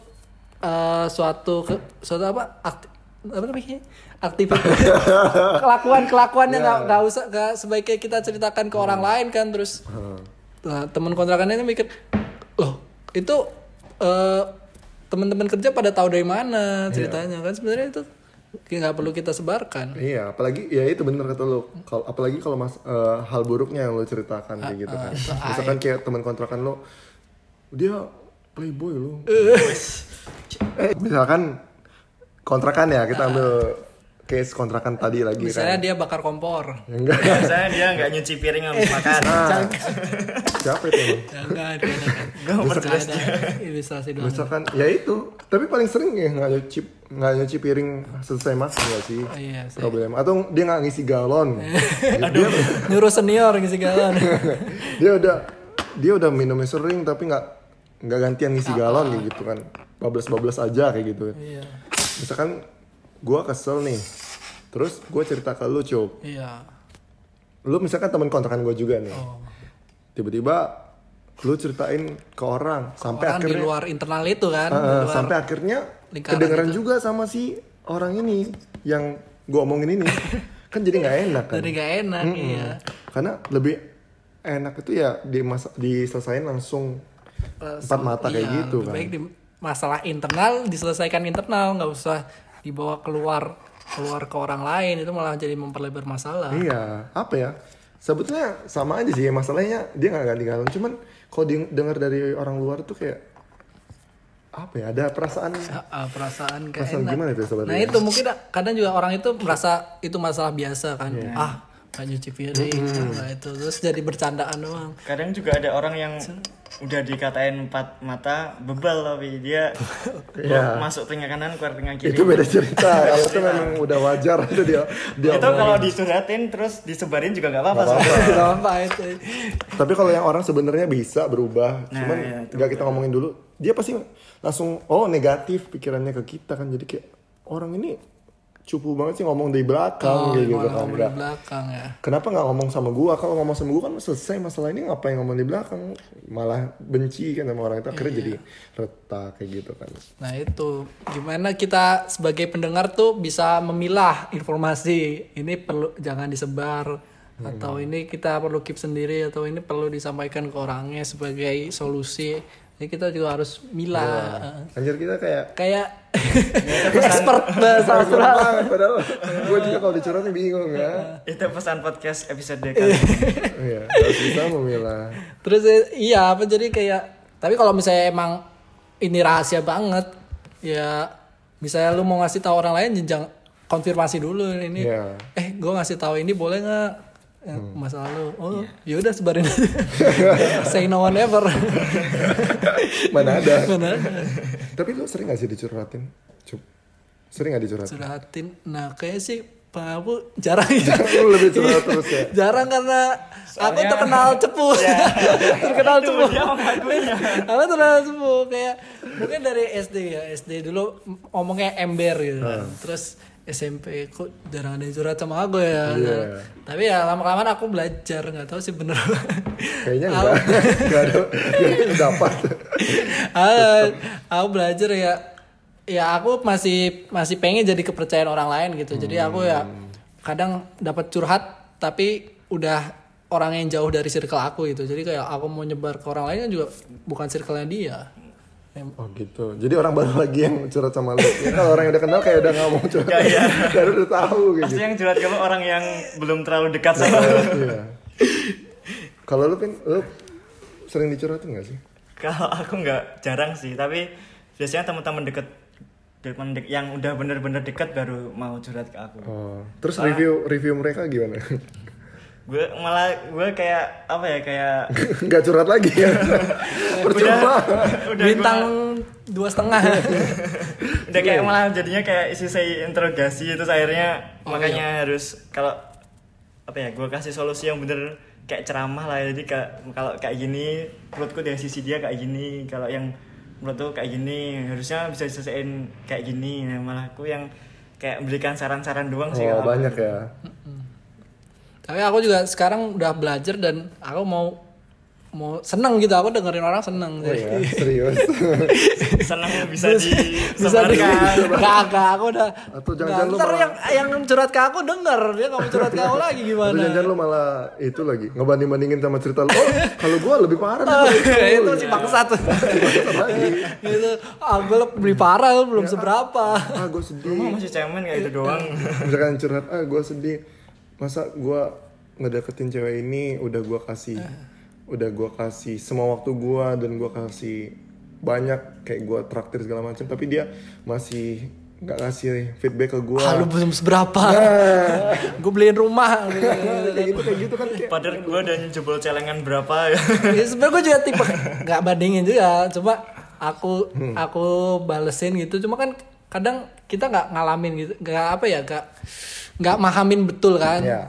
eh, suatu ke, suatu apa? Akti, apa namanya? Aktivitas <laughs> kelakuan kelakuannya Iya. nggak nggak usah nggak sebaiknya kita ceritakan ke orang lain kan terus nah, teman kontrakannya ini mikir loh itu eh, teman-teman kerja pada tahu dari mana ceritanya? Kan sebenarnya itu nggak perlu kita sebarkan Iya, apalagi ya itu bener kata lo. Kalau apalagi kalau mas eh, hal buruknya yang lo ceritakan kayak gitu kan. Misalkan kayak teman kontrakan lo, dia playboy lo. eh, misalkan kontrakan ya kita ambil case kontrakan tadi lagi misalnya kan. dia bakar kompor Ya, enggak. <laughs> Biasanya dia nggak nyuci piring habis makan. Nah, siapa itu? ya, enggak ada Gak mau jelas ada ilustrasi doang Misalkan ya itu, tapi paling sering ya nggak nyuci nggak nyuci piring selesai makan nggak sih? Oh, iya sih. Problem. Atau dia nggak ngisi galon. <laughs> dia, nyuruh senior ngisi galon <laughs> dia udah dia udah minumnya sering tapi nggak nggak gantian ngisi galon kayak gitu kan. Bablas bablas aja kayak gitu. iya Misalkan gua kesel nih, terus gua cerita ke lu cuk. iya Lu misalkan teman kontrakan gua juga nih. oh. Tiba-tiba lu ceritain ke orang sampai orang di akhirnya luar internal itu kan Uh, di luar sampai akhirnya lingkaran kedengeran juga sama si orang ini yang gua omongin ini. <laughs> Kan jadi nggak enak kan? Jadi gak enak Mm-mm. iya. Karena lebih enak itu ya di masa diselesain langsung empat mata kayak Iya, gitu lebih kan. baik di masalah internal diselesaikan internal nggak usah dibawa keluar keluar ke orang lain itu malah jadi memperlebar masalah. Iya apa ya? Sebetulnya sama aja sih masalahnya dia nggak ganti galon cuman kalau dengar dari orang luar tuh kayak apa ya ada perasaan ah, perasaan kayak Perasaan enak. gimana itu sebenarnya? Nah itu mungkin kadang juga orang itu merasa itu masalah biasa kan. Ah, nggak nyuci piring, nah itu terus jadi bercandaan doang. Kadang juga ada orang yang udah dikatain empat mata bebal tapi dia <laughs> Iya. masuk telinga kanan keluar telinga kiri. itu beda cerita <laughs> kalau itu memang udah wajar <laughs> itu dia dia itu kalau disuratin terus disebarin juga nggak apa-apa. Gak apa itu. Tapi kalau yang orang sebenarnya bisa berubah, Nah, cuman itu nggak kita ngomongin dulu, dia pasti langsung oh negatif pikirannya ke kita kan jadi kayak orang ini cupu banget sih ngomong di belakang kayak gitu kan di belakang ya. Kenapa nggak ngomong sama gua? Kalau ngomong sama gua kan selesai masalah ini ngapain ngomong di belakang? Malah benci kan sama orang itu akhirnya jadi retak kayak gitu kan. Nah itu gimana kita sebagai pendengar tuh bisa memilah informasi ini perlu jangan disebar atau ini kita perlu keep sendiri atau ini perlu disampaikan ke orangnya sebagai solusi. Jadi kita juga harus milah. Anjir kita kayak Kayak <laughs> expert bahasa Australia. banget padahal gua juga kalau dicurhatin bingung ya. Itu pesan podcast episode kali. Iya, harus bisa memilah. Terus eh, iya apa jadi kayak tapi kalau misalnya emang ini rahasia banget ya misalnya lu mau ngasih tahu orang lain jenjang konfirmasi dulu ini Iya. eh gue ngasih tahu ini boleh nggak Ya, masalah lu oh ya udah sebarin aja <laughs> say no one ever <laughs> Mana ada? <laughs> Mana ada. Tapi lu sering gak sih dicurhatin? Cup. Sering gak dicurhatin? curhatin nah kayak sih pengaku jarang <laughs> lu lebih curhat terus ya? jarang karena aku Soalnya- terkenal cepu <laughs> terkenal cepu aku terkenal cepu kayak mungkin dari SD ya SD dulu ngomongnya ember gitu kan. terus SMP kok jarang ada yang curhat sama aku ya. Iya. Tapi ya lama kelamaan aku belajar nggak tahu sih bener. Kayaknya enggak. Enggak <laughs> ada yang dapat. Ah, aku belajar ya ya aku masih masih pengen jadi kepercayaan orang lain gitu. Jadi aku ya kadang dapat curhat tapi udah orang yang jauh dari circle aku gitu. Jadi kayak aku mau nyebar ke orang lain kan juga bukan circle-nya dia. Em- Oh gitu. Jadi orang baru lagi yang curhat sama lu. Ya, kalau orang yang udah kenal kayak udah nggak mau curhat. <laughs> Ya, <laughs> iya. Karena udah tahu gitu. Pasti yang curhat kamu orang yang belum terlalu dekat sama lu. Iya. Kalau lu pin, lu sering dicurhatin gak sih? Kalau aku nggak jarang sih, tapi biasanya teman-teman deket teman dek- yang udah bener-bener deket baru mau curhat ke aku. Oh. Terus review review mereka gimana? <laughs> Gue malah gue kayak apa ya kayak <laughs> Nggak curhat lagi ya? <laughs> Percuma. udah Bintang gua- dua setengah. <laughs> udah kayak malah jadinya kayak isi saya interogasi itu akhirnya Oh, makanya harus kalau apa ya gue kasih solusi yang bener kayak ceramah lah jadi kayak kalau kayak gini menurutku dari sisi dia kayak gini kalau yang menurutku kayak gini harusnya bisa diselesaikan kayak gini nah, malah aku yang kayak memberikan saran-saran doang sih Oh kalau aku. banyak ya. Tapi aku juga sekarang udah belajar dan aku mau mau seneng gitu. Aku dengerin orang seneng. Oh Jadi- iya, serius. <laughs> senang <laughs> bisa di bisa di gak, aku udah Atau jangan-jangan lu Ntar malah- yang yang curhat ke aku denger Dia mau curhat ke aku lagi gimana jangan lu malah itu lagi ngebanding-bandingin sama cerita lu. Oh, kalau gua lebih parah <laughs> Oh, itu itu. si bangsat itu ah gue lebih parah lu belum seberapa Ah, gue sedih. rumah masih cemen kayak itu doang misalkan curhat ah gue sedih masa gue ngedeketin cewek ini udah gue kasih udah gue kasih semua waktu gue dan gue kasih banyak kayak gue traktir segala macam tapi dia masih nggak ngasih feedback ke gue ah lu belum seberapa? Nah. <laughs> Gue beliin rumah. <laughs> Kayak gitu kayak gitu kan kayak padahal gue udah jebol celengan berapa ya? <laughs> Ya sebenarnya gue juga tipe nggak bandingin juga. Coba aku Hmm. aku balesin gitu. Cuma kan kadang kita nggak ngalamin gitu. Nggak apa ya nggak nggak mahamin betul kan Iya.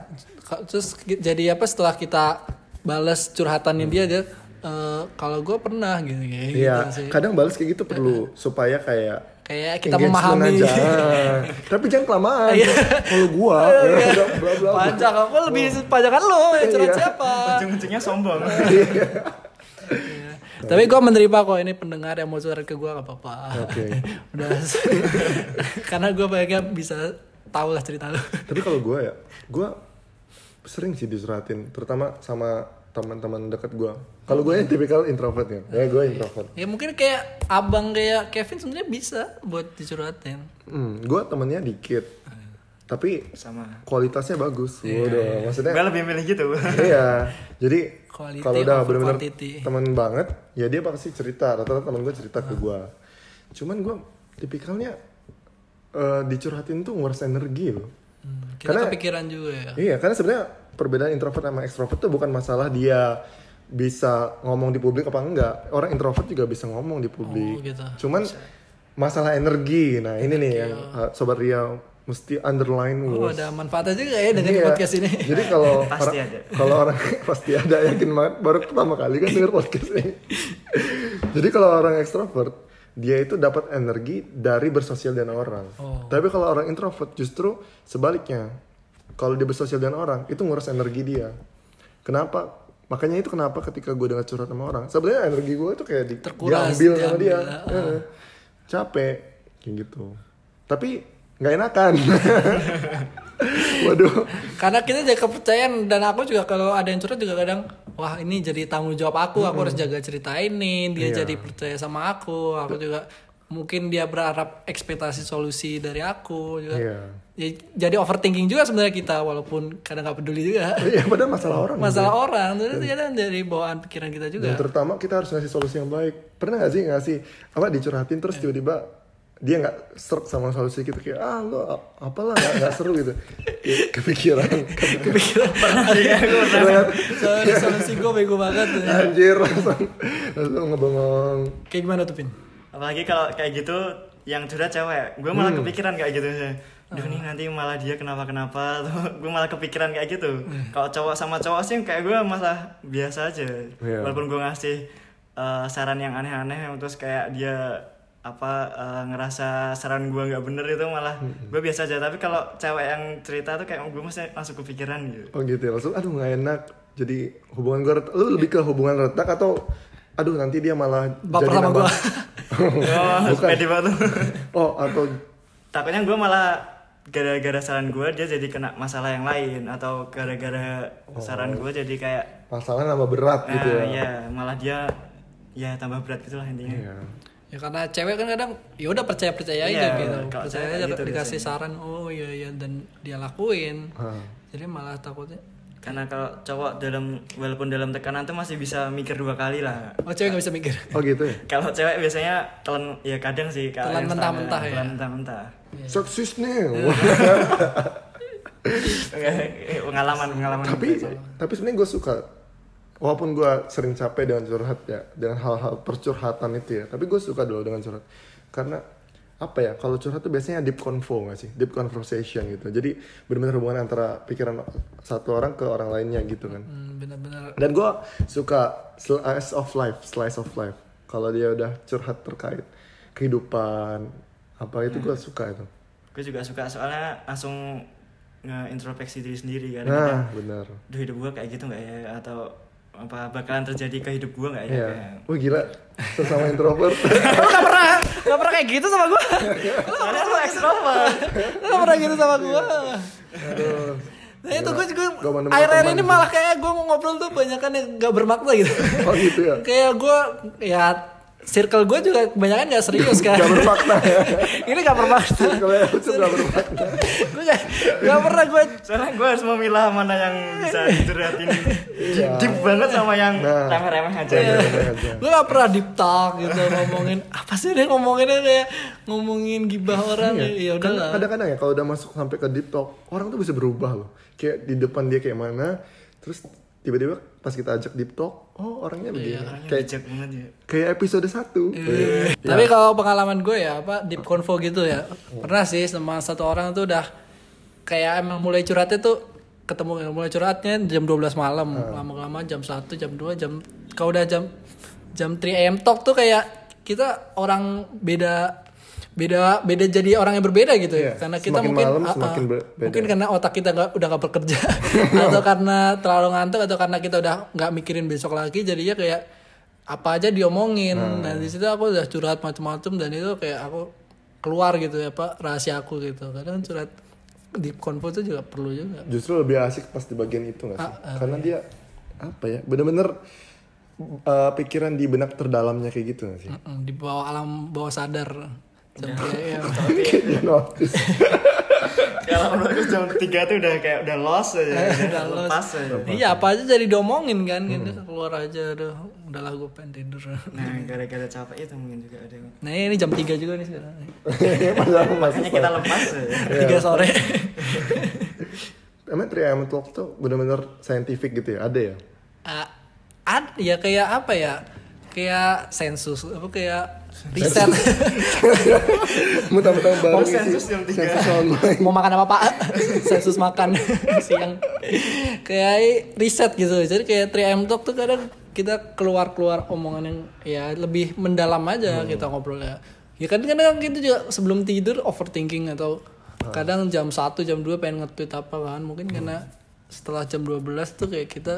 Ka- terus jadi apa setelah kita bales curhatannya dia dia "Eh, kalau gue pernah gitu kayak gitu Iya, kadang balas kayak gitu perlu supaya kayak kayak kita memahami aja. Tapi jangan kelamaan. Iya. Kalau gua, ya, bla bla bla. pajak aku lebih pajakan lo yang curhat Iya. siapa ujung-ujungnya sombong Iya. Tapi gue menerima kok ini pendengar yang mau curhat ke gue gak apa-apa. Oke. <laughs> Udah. <laughs> Karena gue banyaknya bisa tahu lah cerita lu. <laughs> Tapi kalau gue ya, gue sering sih disuratin, terutama sama teman-teman dekat gue. Kalau gue yang tipikal introvert ya, ya gue introvert. Ya mungkin kayak abang kayak Kevin sebenarnya bisa buat dicurhatin. Hmm, gue temennya dikit, tapi sama kualitasnya bagus. Waduh, maksudnya gue lebih milih gitu <laughs> iya. Jadi kalau udah bener-bener teman banget, ya dia pasti cerita. Rata-rata teman gue cerita ke gue. Cuman gue tipikalnya eh, dicurhatin tuh nguras energi loh. Hmm, kita Karena- kepikiran juga ya. Iya, karena sebenarnya perbedaan introvert sama extrovert tuh bukan masalah dia bisa ngomong di publik apa enggak. Orang introvert juga bisa ngomong di publik. Oh, gitu. Cuman masalah energi. Nah, ini nih yang uh, sobat Ria mesti underline Oh was. ada manfaatnya juga ya dengan Iya. podcast ini. Jadi kalau <laughs> Pasti orang ada. kalau orang <laughs> pasti ada yakin banget baru pertama kali kan denger podcast ini. <laughs> Jadi kalau orang ekstrovert dia itu dapat energi dari bersosial dengan orang. Oh. Tapi kalau orang introvert justru sebaliknya. Kalau dia bersosial dengan orang itu nguras energi dia. Kenapa? Makanya itu kenapa ketika gue dengar curhat sama orang, sebenarnya energi gue itu kayak di, Terkuras, diambil sama dia. diambil, Heeh. Capek kayak gitu. Tapi nggak enakan. <laughs> Waduh. Karena kita jaga kepercayaan dan aku juga kalau ada yang curhat juga kadang wah ini jadi tanggung jawab aku, aku harus jaga cerita ini, dia Iya. jadi percaya sama aku, aku juga mungkin dia berharap ekspektasi solusi dari aku juga. Iya. Ya, jadi overthinking juga sebenarnya kita walaupun kadang nggak peduli juga. <laughs> Iya, padahal masalah orang. Masalah orang itu ternyata dari bawaan pikiran kita juga. Dan terutama kita harus ngasih solusi yang baik. Pernah gak sih ngasih apa dicurhatin terus tiba-tiba dia nggak serk sama solusi kita kayak ah lo apalah nggak nggak seru gitu. Kayak kepikiran. Kepikiran. <laughs> Berat. Sorry, solusi gue bego banget. anjir langsung langsung ngebengong. Kayak gimana tuh Pin? apalagi kalau kayak gitu yang curhat cewek gue malah kepikiran kayak gitu Duh nih nanti malah dia kenapa kenapa <laughs> gue malah kepikiran kayak gitu. Kalau cowok sama cowok sih kayak gue malah biasa aja. Iya. walaupun gue ngasih eh, saran yang aneh-aneh terus kayak dia apa eh, ngerasa saran gue nggak bener itu malah gue biasa aja tapi kalau cewek yang cerita tuh kayak gue masih langsung kepikiran gitu Oh gitu ya, langsung aduh nggak enak. Jadi hubungan gue retak, lu lebih ke hubungan retak atau aduh nanti dia malah Baper jadi sama nambah. gua. <laughs> oh pede banget <laughs> oh atau takutnya gue malah gara-gara saran gue dia jadi kena masalah yang lain atau gara-gara saran gue jadi kayak masalah nambah berat gitu ah, ya. ya malah dia ya tambah berat gitu lah intinya Iya. Ya karena cewek kan kadang ya udah percaya percaya aja Iya, gitu. kalau Percaya cewek aja gitu dikasih biasanya. saran oh iya iya dan dia lakuin. Hah. Jadi malah takutnya karena kalau cowok dalam walaupun dalam tekanan tuh masih bisa mikir dua kali lah oh cewek nggak bisa mikir. Oh gitu ya. <laughs> kalau cewek biasanya telan ya kadang sih kalau Telan mentah-mentah ya? telan mentah-mentah Sukses nih. Eh, <laughs> pengalaman pengalaman tapi tapi sebenarnya gue suka walaupun gue sering capek dengan curhat ya dengan hal-hal percurhatan itu ya tapi gue suka dulu dengan curhat. Karena apa ya kalau curhat tuh biasanya deep convo gak sih? Deep conversation gitu. Jadi benar-benar hubungan antara pikiran satu orang ke orang lainnya gitu kan. Hmm, benar-benar. Dan gue suka slice of life slice of life. Kalau dia udah curhat terkait kehidupan apa itu gue suka itu. Gue juga suka soalnya langsung ngeintrospeksi diri sendiri kan. Nah benar. Duh hidup gue kayak gitu nggak ya? Atau apa bakalan terjadi ke hidup gue nggak ya Iya. Kayak- Wah gila, sesama introvert. Lu gak pernah gak pernah kayak gitu sama gua. soalnya lu ekstrovert Lu gak pernah gitu sama gua. Aduh. Nah itu gue juga Gak akhir-akhir ini malah kayak gue mau ngobrol tuh banyak kan yang gak bermakna gitu. Oh gitu ya. kayak gue ya circle gue juga kebanyakan gak serius kan. Gak bermakna ya. <laughs> ini gak bermakna. Yang lucu gak bermakna. <laughs> gue gak, gak pernah gue soalnya gue harus memilah mana yang bisa dicurhatin <laughs> Iya. deep banget sama yang Nah. remeh-remeh aja Iya, iya, iya. gue gak pernah deep talk gitu ngomongin apa sih dia ngomonginnya kayak ngomongin gibah orang ya udah Kan lah kadang-kadang ya kalau udah masuk sampai ke deep talk, orang tuh bisa berubah loh. Kayak di depan dia kayak mana, terus tiba-tiba pas kita ajak deep talk, oh orangnya begini. Orangnya Kayak bijak banget ya. kayak episode 1 Iya. Tapi kalau pengalaman gue ya apa deep convo gitu ya. Pernah sih sama satu orang tuh udah kayak emang mulai curhatnya tuh ketemu mulai curhatnya jam 12 malam. Lama-lama jam 1 jam 2 jam kalau udah jam jam 3 am talk tuh kayak kita orang beda beda beda jadi orang yang berbeda gitu. Ya Iya, karena kita semakin mungkin malam ah, ah, semakin beda. mungkin karena otak kita nggak udah gak bekerja. <laughs> Atau karena terlalu ngantuk atau karena kita udah nggak mikirin besok lagi jadinya kayak apa aja diomongin. Nah di situ aku udah curhat macam-macam dan itu kayak aku keluar gitu ya pak rahasia aku gitu. Kadang curhat di konvo itu juga perlu juga. Justru lebih asik pas di bagian itu gak sih? Ah, Karena dia apa ya, bener-bener uh, pikiran di benak terdalamnya kayak gitu gak sih? Mm-mm, di bawah alam bawah sadar <laughs> ya, Kayak dia notice. kalau menurut jam 3 tuh udah kayak udah lost aja. Udah lost. lepas aja. Iya apa aja jadi diomongin kan gitu. Keluar aja udah udahlah gue pengen tidur. Nah gara-gara capek itu mungkin juga ada nah ini jam 3 juga nih sekarang. <laughs> Makanya kita lepas. ya. Tiga sore. Emang 3 Talk tuh bener-bener scientific gitu ya? Ada ya? Ah, ad ya kayak apa ya? Kayak sensus apa kayak riset. <laughs> Mentang-mentang baru Oh, ngisi sensus jam tiga. mau makan apa pak? <laughs> Sensus makan <laughs> siang. Kayak riset gitu. Jadi kayak 3M Talk tuh kadang kita keluar-keluar omongan yang ya lebih mendalam aja kita ngobrol ya ya kan kadang kita juga sebelum tidur overthinking atau kadang jam 1 jam 2 pengen nge-tweet apa kan. Mungkin karena setelah jam 12 tuh kayak kita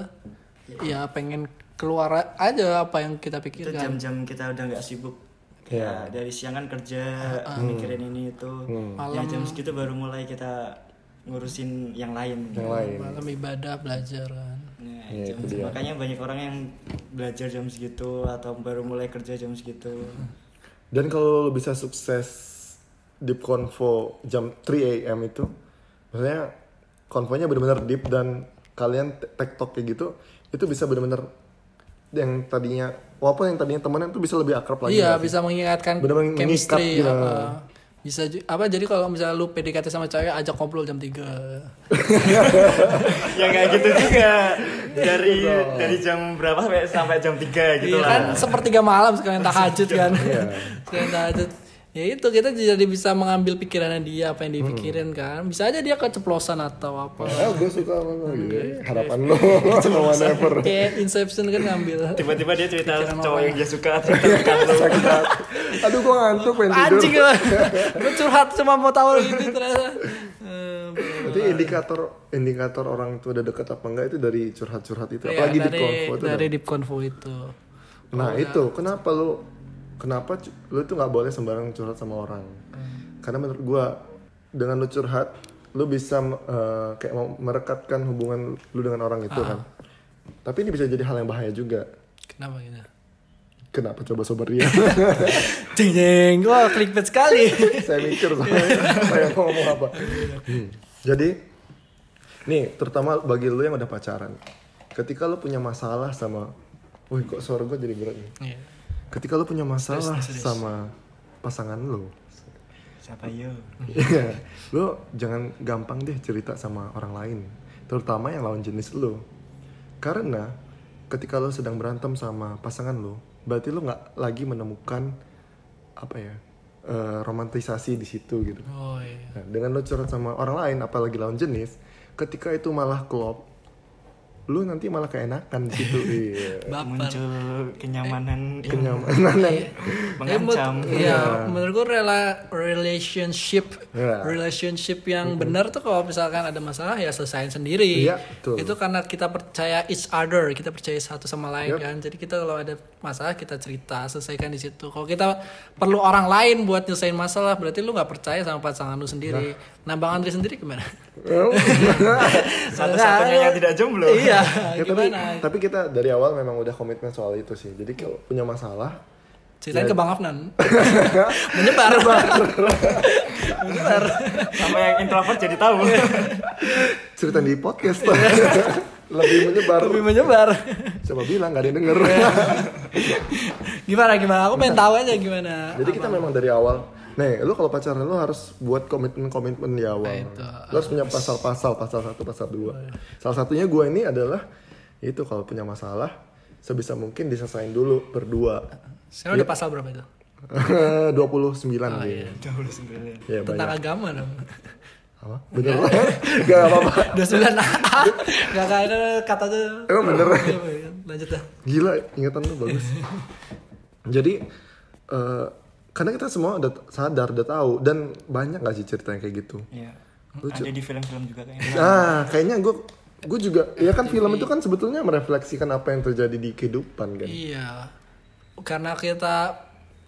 ya pengen keluar aja apa yang kita itu pikirkan. jam-jam kita udah nggak sibuk ya dari siang kan kerja mikirin ini itu. Ya jam segitu baru mulai kita ngurusin yang lain. Yang lain. malam ibadah belajar kan. Nah, Ya, jam- itu dia. makanya banyak orang yang belajar jam segitu atau baru mulai kerja jam segitu. Dan kalau lo bisa sukses deep convo jam 3 AM itu, maksudnya konvonya benar-benar deep dan kalian te- tektok kayak gitu, itu bisa benar-benar yang tadinya walaupun yang tadinya temenan tuh bisa lebih akrab lagi. iya sih? bisa mengingatkan Bener-bener chemistry mengikat, apa. ya. bisa apa jadi kalau misalnya lu PDKT sama cewek ajak ngobrol jam 3 <laughs> ya nggak gitu juga dari dari jam berapa sampai sampai jam 3 gitu iya lah kan sepertiga malam sekalian tahajud kan Iya. <laughs> sekalian tahajud ya itu kita jadi bisa mengambil pikirannya dia apa yang dipikirin kan. Bisa aja dia keceplosan atau apa. Ah, gue suka sama lo gitu. Harapan lo, no whatever. kayak Inception kan ngambil. Tiba-tiba dia cerita cowok yang dia suka bukan lo. Aduh, gue ngantuk pengen tidur. anjing gue <laughs> curhat cuma mau tahu gitu ternyata. Berarti indikator indikator orang itu udah deket apa enggak itu dari curhat-curhat itu. Iya, Apalagi di dari, konvo itu. dari deep convo itu. Nah itu. Kenapa lu kenapa lu itu nggak boleh sembarang curhat sama orang? Karena menurut gua dengan lu curhat lu bisa eh, kayak mau merekatkan hubungan lu dengan orang itu kan. Tapi ini bisa jadi hal yang bahaya juga. kenapa gitu Kenapa coba sobat Ria? <laughs> jeng jeng wah clickbait sekali <laughs> saya mikir soalnya saya mau ngomong apa. Hmm. Jadi nih terutama bagi lu yang udah pacaran. Ketika lu punya masalah sama Wih kok suara gue jadi berat nih. Iya. Ketika lu punya masalah sama pasangan lu, Siapa yo? Iya, lu jangan gampang deh cerita sama orang lain, terutama yang lawan jenis lu. Karena ketika lu sedang berantem sama pasangan lu, berarti lu nggak lagi menemukan apa ya eh, romantisasi di situ gitu. oh iya Nah, dengan lu curhat sama orang lain, apalagi lawan jenis, ketika itu malah klop, lu nanti malah keenakan di situ. <laughs> iya. baper Muncul kenyamanan yang Kenyamanan yang <laughs> mengancam. Iya, menurut gue rela relationship Iya. relationship yang benar tuh kalau misalkan ada masalah ya selesaiin sendiri. Iya, betul. Itu karena kita percaya each other, kita percaya satu sama lain Yep. kan. Jadi kita kalau ada masalah kita cerita, selesaikan di situ. Kalau kita perlu orang lain buat nyelesain masalah, berarti lu nggak percaya sama pasangan lu sendiri. Nah, Bang Andri sendiri gimana? <laughs> Satu-satunya yang tidak jomblo. <laughs> iya, Ya, tapi, gimana? tapi kita dari awal memang udah komitmen soal itu sih. Jadi kalau punya masalah, Ceritain ke Bang Afnan. <laughs> Menyebar. Menyebar. Sampai yang introvert jadi tahu. cerita di podcast lebih menyebar. Lebih menyebar. Coba bilang gak ada yang denger. Gimana gimana? Aku pengen tahu aja gimana. Jadi kita memang dari awal. Nih, lu kalau pacaran lu harus buat komitmen-komitmen di awal. Nah, itu. Lu harus punya pasal-pasal, pasal satu, pasal dua. Salah satunya gue ini adalah itu kalau punya masalah sebisa mungkin diselesain dulu berdua. Sekarang udah pasal berapa itu? <laughs> 29 Oh, dia. Jauh sembilan. Ya, Tentang banyak. agama dong. Apa? Bener lah. <laughs> Gak apa-apa. 29 Gak gak ada kata tuh. Emang bener. Iya, Lanjut dah. Gila, ingatan lu bagus. <laughs> Jadi eh, karena kita semua udah sadar, udah tahu dan banyak gak sih cerita yang kayak gitu. Iya. Ada di film-film juga kayaknya. <laughs> Ah, kayaknya gue gue juga ya kan film itu kan sebetulnya merefleksikan apa yang terjadi di kehidupan kan. Iya. Karena kita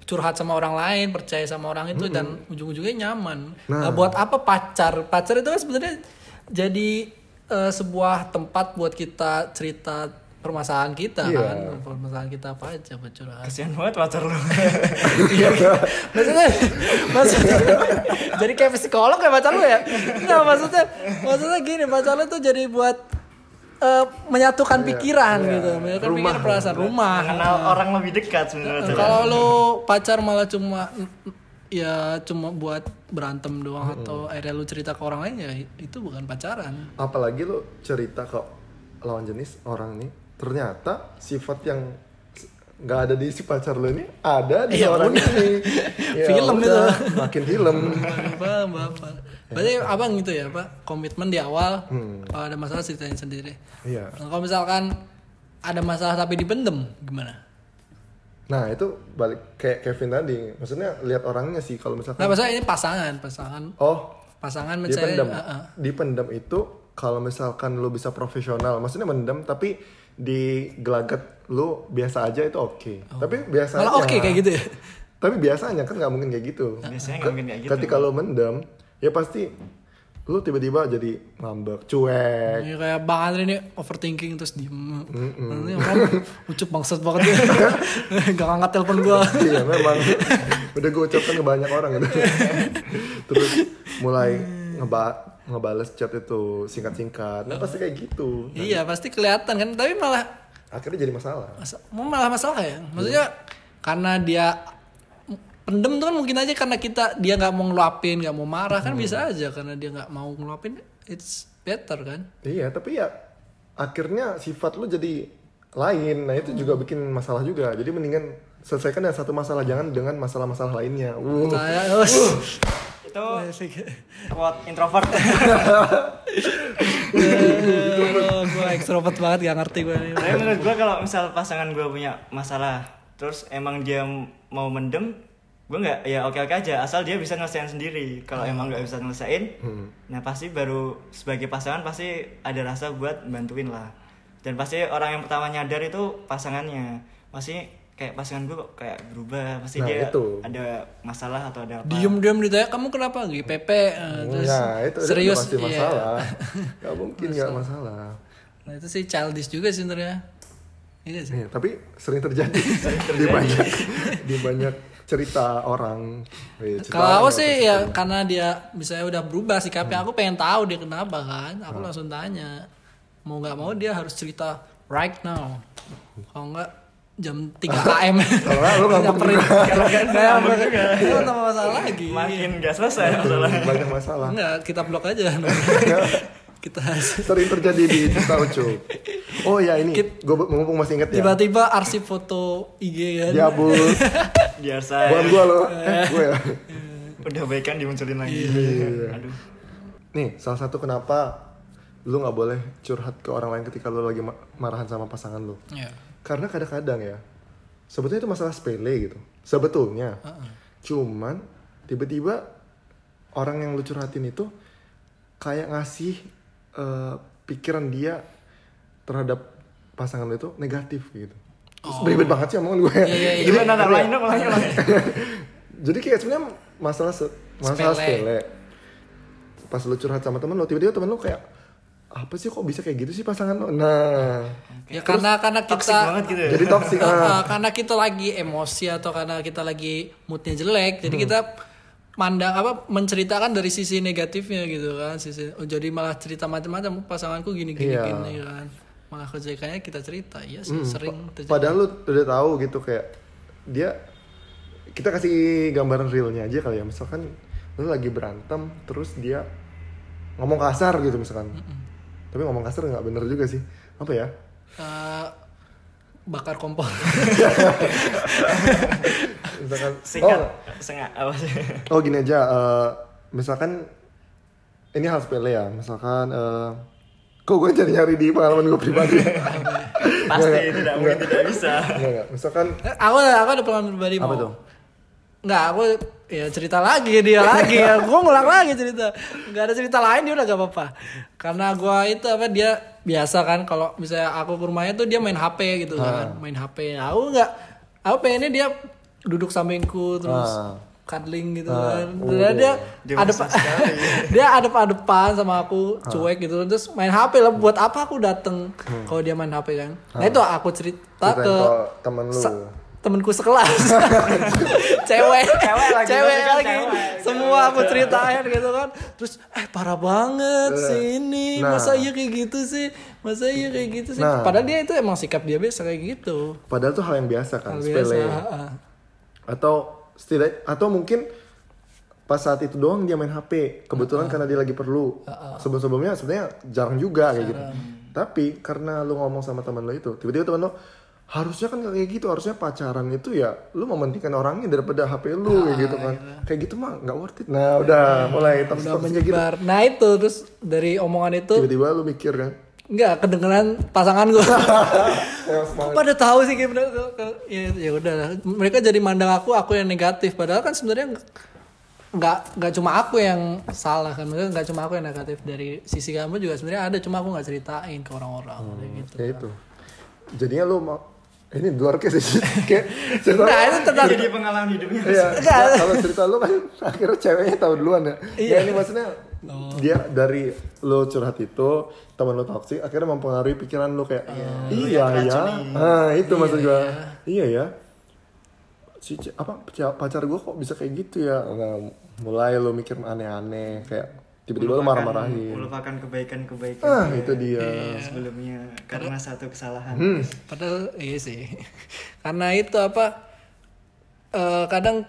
curhat sama orang lain, percaya sama orang itu dan ujung-ujungnya nyaman. Nah, buat apa pacar? Pacar itu kan sebenarnya jadi eh, sebuah tempat buat kita cerita permasalahan kita Iya. kan. Permasalahan kita apa aja buat curhat. Kasihan banget pacar lu. <laughs> Iya. maksudnya, maksudnya jadi kayak psikolog ya pacar lu ya? Nggak maksudnya, maksudnya gini pacar lu tuh jadi buat eh, menyatukan pikiran gitu, menyatukan Rumah. pikiran perasaan rumah. Kenal orang lebih dekat sebenarnya. Kalau lu pacar malah cuma ya cuma buat berantem doang atau akhirnya lu cerita ke orang lain ya itu bukan pacaran. Apalagi lu cerita ke lawan jenis orang nih, ternyata sifat yang nggak ada di si pacar lu ini ada di Ya orang udah. ini. <laughs> Ya Film udah, Makin film. <laughs> Paham, bapak. Berarti abang gitu ya pak, komitmen di awal, kalau ada masalah ceritain sendiri. Iya. Nah, kalau misalkan ada masalah tapi dipendem, gimana? Nah itu balik kayak Kevin tadi, maksudnya lihat orangnya sih kalau misalkan. Nah, masalah ini pasangan, pasangan, Oh, pasangan mencari, dipendam. uh, uh. Dipendam itu kalau misalkan lu bisa profesional, maksudnya mendem tapi di gelagat lu biasa aja itu oke. Tapi biasanya Oh. malah oke kayak gitu ya. Tapi biasanya kan nggak mungkin kayak gitu. Biasanya nggak mungkin kayak gitu. Ketika lu mendem, ya pasti lu tiba-tiba jadi ngambek, cuek. Ini kayak Bang Andre ini overthinking terus diem. Nanti orang ucup bangsat banget ya. <laughs> Gak ngangkat telepon gua. iya memang udah gue ucapkan ke banyak orang gitu <laughs> terus mulai ngeba ngebales chat itu singkat-singkat. Nah pasti kayak gitu. Iya pasti kelihatan kan. Tapi malah akhirnya jadi masalah. Masa- malah masalah ya? Maksudnya karena dia pendem tuh kan mungkin aja karena kita dia nggak mau ngeluapin nggak mau marah kan bisa aja karena dia nggak mau ngeluapin it's better kan? Iya tapi ya akhirnya sifat lu jadi lain. Nah itu juga bikin masalah juga. Jadi mendingan selesaikan dengan satu masalah jangan dengan masalah-masalah lainnya. Uh. Saya, <laughs> oh, Itu quote introvert. gue ekstrovert banget gak ngerti gue ini. Tapi menurut gua kalau misal pasangan gua punya masalah, terus emang dia mau mendem, gua nggak ya oke oke aja asal dia bisa nyelesain sendiri. Kalau emang nggak bisa nyelesain, nah pasti baru sebagai pasangan pasti ada rasa buat bantuin lah. Dan pasti orang yang pertama nyadar itu pasangannya. Pasti kayak pasangan gua kok kayak berubah, pasti Nah, dia itu. ada masalah atau ada apa. Diem-diem ditanya kamu kenapa lagi PP eh, terus Nah, itu, itu serius pasti iya. masalah. Gak mungkin gak <laughs> masalah. Nah itu sih childish juga sih sebenarnya. Iya sih. Tapi sering terjadi, <laughs> di banyak di banyak cerita orang. Cerita Kalau aku sih ya karena dia misalnya udah berubah sikapnya, aku pengen tahu dia kenapa kan. Aku langsung tanya. Mau nggak mau dia harus cerita right now. Kalau nggak jam 3 AM. <laughs> Kalau lu ngambek Nyamperin. juga. Kalau. Itu tambah masalah lagi. Makin gak selesai masalah. banyak masalah. Enggak, kita blok aja. <laughs> kita Sering terjadi di cerita Ucup. Oh ya ini, gue mumpung masih inget ya. tiba-tiba arsip foto IG kan. Ya bus, <laughs> Biar saya bukan gue loh, eh, gue ya. udah baikan dimunculin lagi. Iya. Aduh. Nih, salah satu kenapa lu nggak boleh curhat ke orang lain ketika lu lagi ma- marahan sama pasangan lu. Iya. Karena kadang-kadang ya, sebetulnya itu masalah sepele gitu. Sebetulnya. Cuman tiba-tiba orang yang lu curhatin itu kayak ngasih eh, pikiran dia terhadap pasangan lu itu negatif gitu. Terus Beribet banget sih omongan gue. Oh. Iya, iya, iya. Gimana nak lain dong, lain. <laughs> Jadi kayak sebenarnya masalah se- masalah Sepele. sepele. Pas lu curhat sama temen lu, tiba-tiba temen lu kayak apa sih kok bisa kayak gitu sih pasangan lu? Nah, Ya karena karena Toxic kita banget gitu ya. jadi toksik <laughs> ah. uh, karena kita lagi emosi atau karena kita lagi moodnya jelek jadi kita mandang apa menceritakan dari sisi negatifnya gitu kan sisi oh, jadi malah cerita macam-macam pasanganku gini gini Iya. gini kan malah kejadiannya kita cerita iya sih sering terjadi Padahal lu udah tahu gitu kayak dia kita kasih gambaran realnya aja kali ya. Misalkan lu lagi berantem terus dia ngomong kasar gitu misalkan. Tapi ngomong kasar nggak bener juga sih. Apa ya? Uh, bakar kompor <laughs> Misalkan Singkat, oh, sengak apa sih? Oh gini aja, eh, misalkan ini hal sepele ya, misalkan eh, kok gue jadi nyari di pengalaman gue pribadi. <laughs> Pasti Nggak, tidak mungkin tidak bisa. Misalkan Eh, aku aku ada pengalaman pribadi apa mau tuh? Nggak, aku ya cerita lagi dia lagi <laughs> ya. Gue ngulang lagi cerita. Nggak ada cerita lain dia udah gak apa-apa. Karena gue itu apa dia biasa kan kalau misalnya aku ke rumahnya tuh dia main HP gitu kan, main HP. Aku nggak, aku pengennya dia duduk sampingku terus Ah. cuddling gitu Ah, kan. Dan dia Dia ada mesra sekali. <laughs> dia ada depan sama aku cuek gitu terus main HP lah buat apa aku dateng kalau dia main HP kan. Nah itu aku cerita Ceritain ke temen lu. Temenku sekelas <laughs> cewek Cewek lagi, cewek lagi cewek. semua aku ceritain gitu kan terus eh parah banget sih ini Nah. masa iya kayak gitu sih masa iya kayak gitu sih Nah. padahal dia itu emang sikap dia biasa kayak gitu Padahal tuh hal yang biasa kan, Hal biasa sepele. ah. Atau setidak atau mungkin pas saat itu doang dia main HP. Kebetulan karena dia lagi perlu. Sebelum-sebelumnya sebenarnya jarang juga kayak gitu. Tapi karena lu ngomong sama teman lu itu, tiba-tiba teman lu harusnya kan kayak gitu. Harusnya pacaran itu ya lu mementingkan orangnya daripada HP lu kayak gitu kan. kayak gitu mah nggak worth it. Nah udah mulai toxic udah toxic gitu. nah itu terus dari omongan itu tiba-tiba lu mikir kan? Nggak kedengeran pasangan gue <laughs> pada tahu sih bener ya ya udah mereka jadi mandang aku aku yang negatif. Padahal kan sebenarnya nggak nggak cuma aku yang salah kan. Maksudnya nggak cuma aku yang negatif. Dari sisi kamu juga sebenarnya ada cuma aku nggak ceritain ke orang-orang kayak gitu ya itu. Jadinya lu mau ini di luar case sih kayak cerita nah itu tentang Jadi pengalaman hidupnya. Iya, kalau cerita lu kan akhirnya ceweknya tahu duluan ya. Iya. Ya ini maksudnya dia dari lu curhat itu teman lu toksik akhirnya mempengaruhi pikiran lu kayak iya ya. Nah, itu maksud gua. Iya ya. Si apa pacar gua kok bisa kayak gitu ya. Nah, mulai lu mikir aneh-aneh kayak tiba-tiba lu marah-marahin. Melupakan kebaikan-kebaikan Ah, itu dia. sebelumnya karena satu kesalahan. Hmm. padahal iya sih <laughs> karena itu apa eh, kadang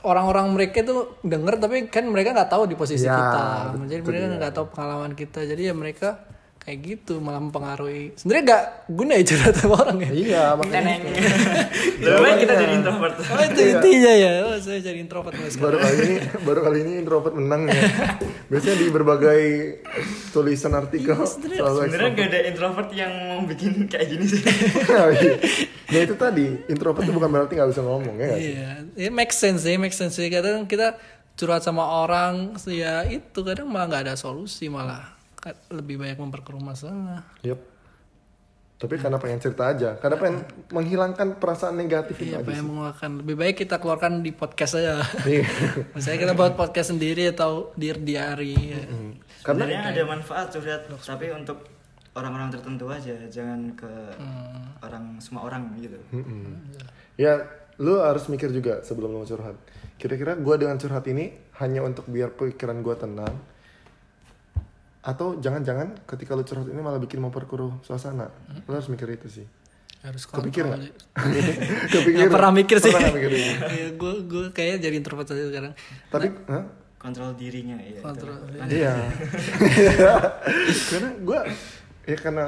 orang-orang mereka itu denger tapi kan mereka nggak tahu di posisi Ya, kita betul jadi mereka nggak tahu pengalaman kita jadi ya mereka kayak gitu malah mempengaruhi. Sebenarnya gak guna ya curhat sama orang ya. Iya, makanya Neneng. Lebih <laughs> baik kita jadi introvert. oh itu intinya ya. Oh, saya jadi introvert mulai sekarang. Baru kali ini baru kali ini introvert menang ya. <laughs> Biasanya di berbagai tulisan artikel selalu Sebenarnya gak ada introvert yang mau bikin kayak gini sih. <laughs> ya itu tadi introvert itu bukan berarti nggak bisa ngomong ya iya. Ya make sense ya make sense sih kadang kita curhat sama orang ya itu kadang malah nggak ada solusi malah lebih banyak memperkeruh masalah Yup. Tapi karena pengen cerita aja, karena pengen menghilangkan perasaan negatif itu Iya, aja pengen mengeluarkan lebih baik kita keluarkan di podcast aja Iya. <laughs> misalnya kita buat podcast sendiri atau di diary ya. Karena Sebenarnya ada manfaat curhat, tapi untuk orang-orang tertentu aja, jangan ke orang semua orang gitu. Mm-mm. ya lu harus mikir juga sebelum lu mau curhat. Kira-kira gua dengan curhat ini hanya untuk biar pikiran gua tenang, atau jangan-jangan ketika lu curhat ini malah bikin memperkeruh suasana. Lu harus mikir itu sih. harus Kepikir nggak? ya. <laughs> Kepikir? Nggak pernah mikir sih Pernah nggak mikir ini? Iya, gue gue kayaknya jadi introvert aja sekarang Tapi, hah? Kontrol dirinya ya. Kontrol. Iya. <laughs> karena gue ya karena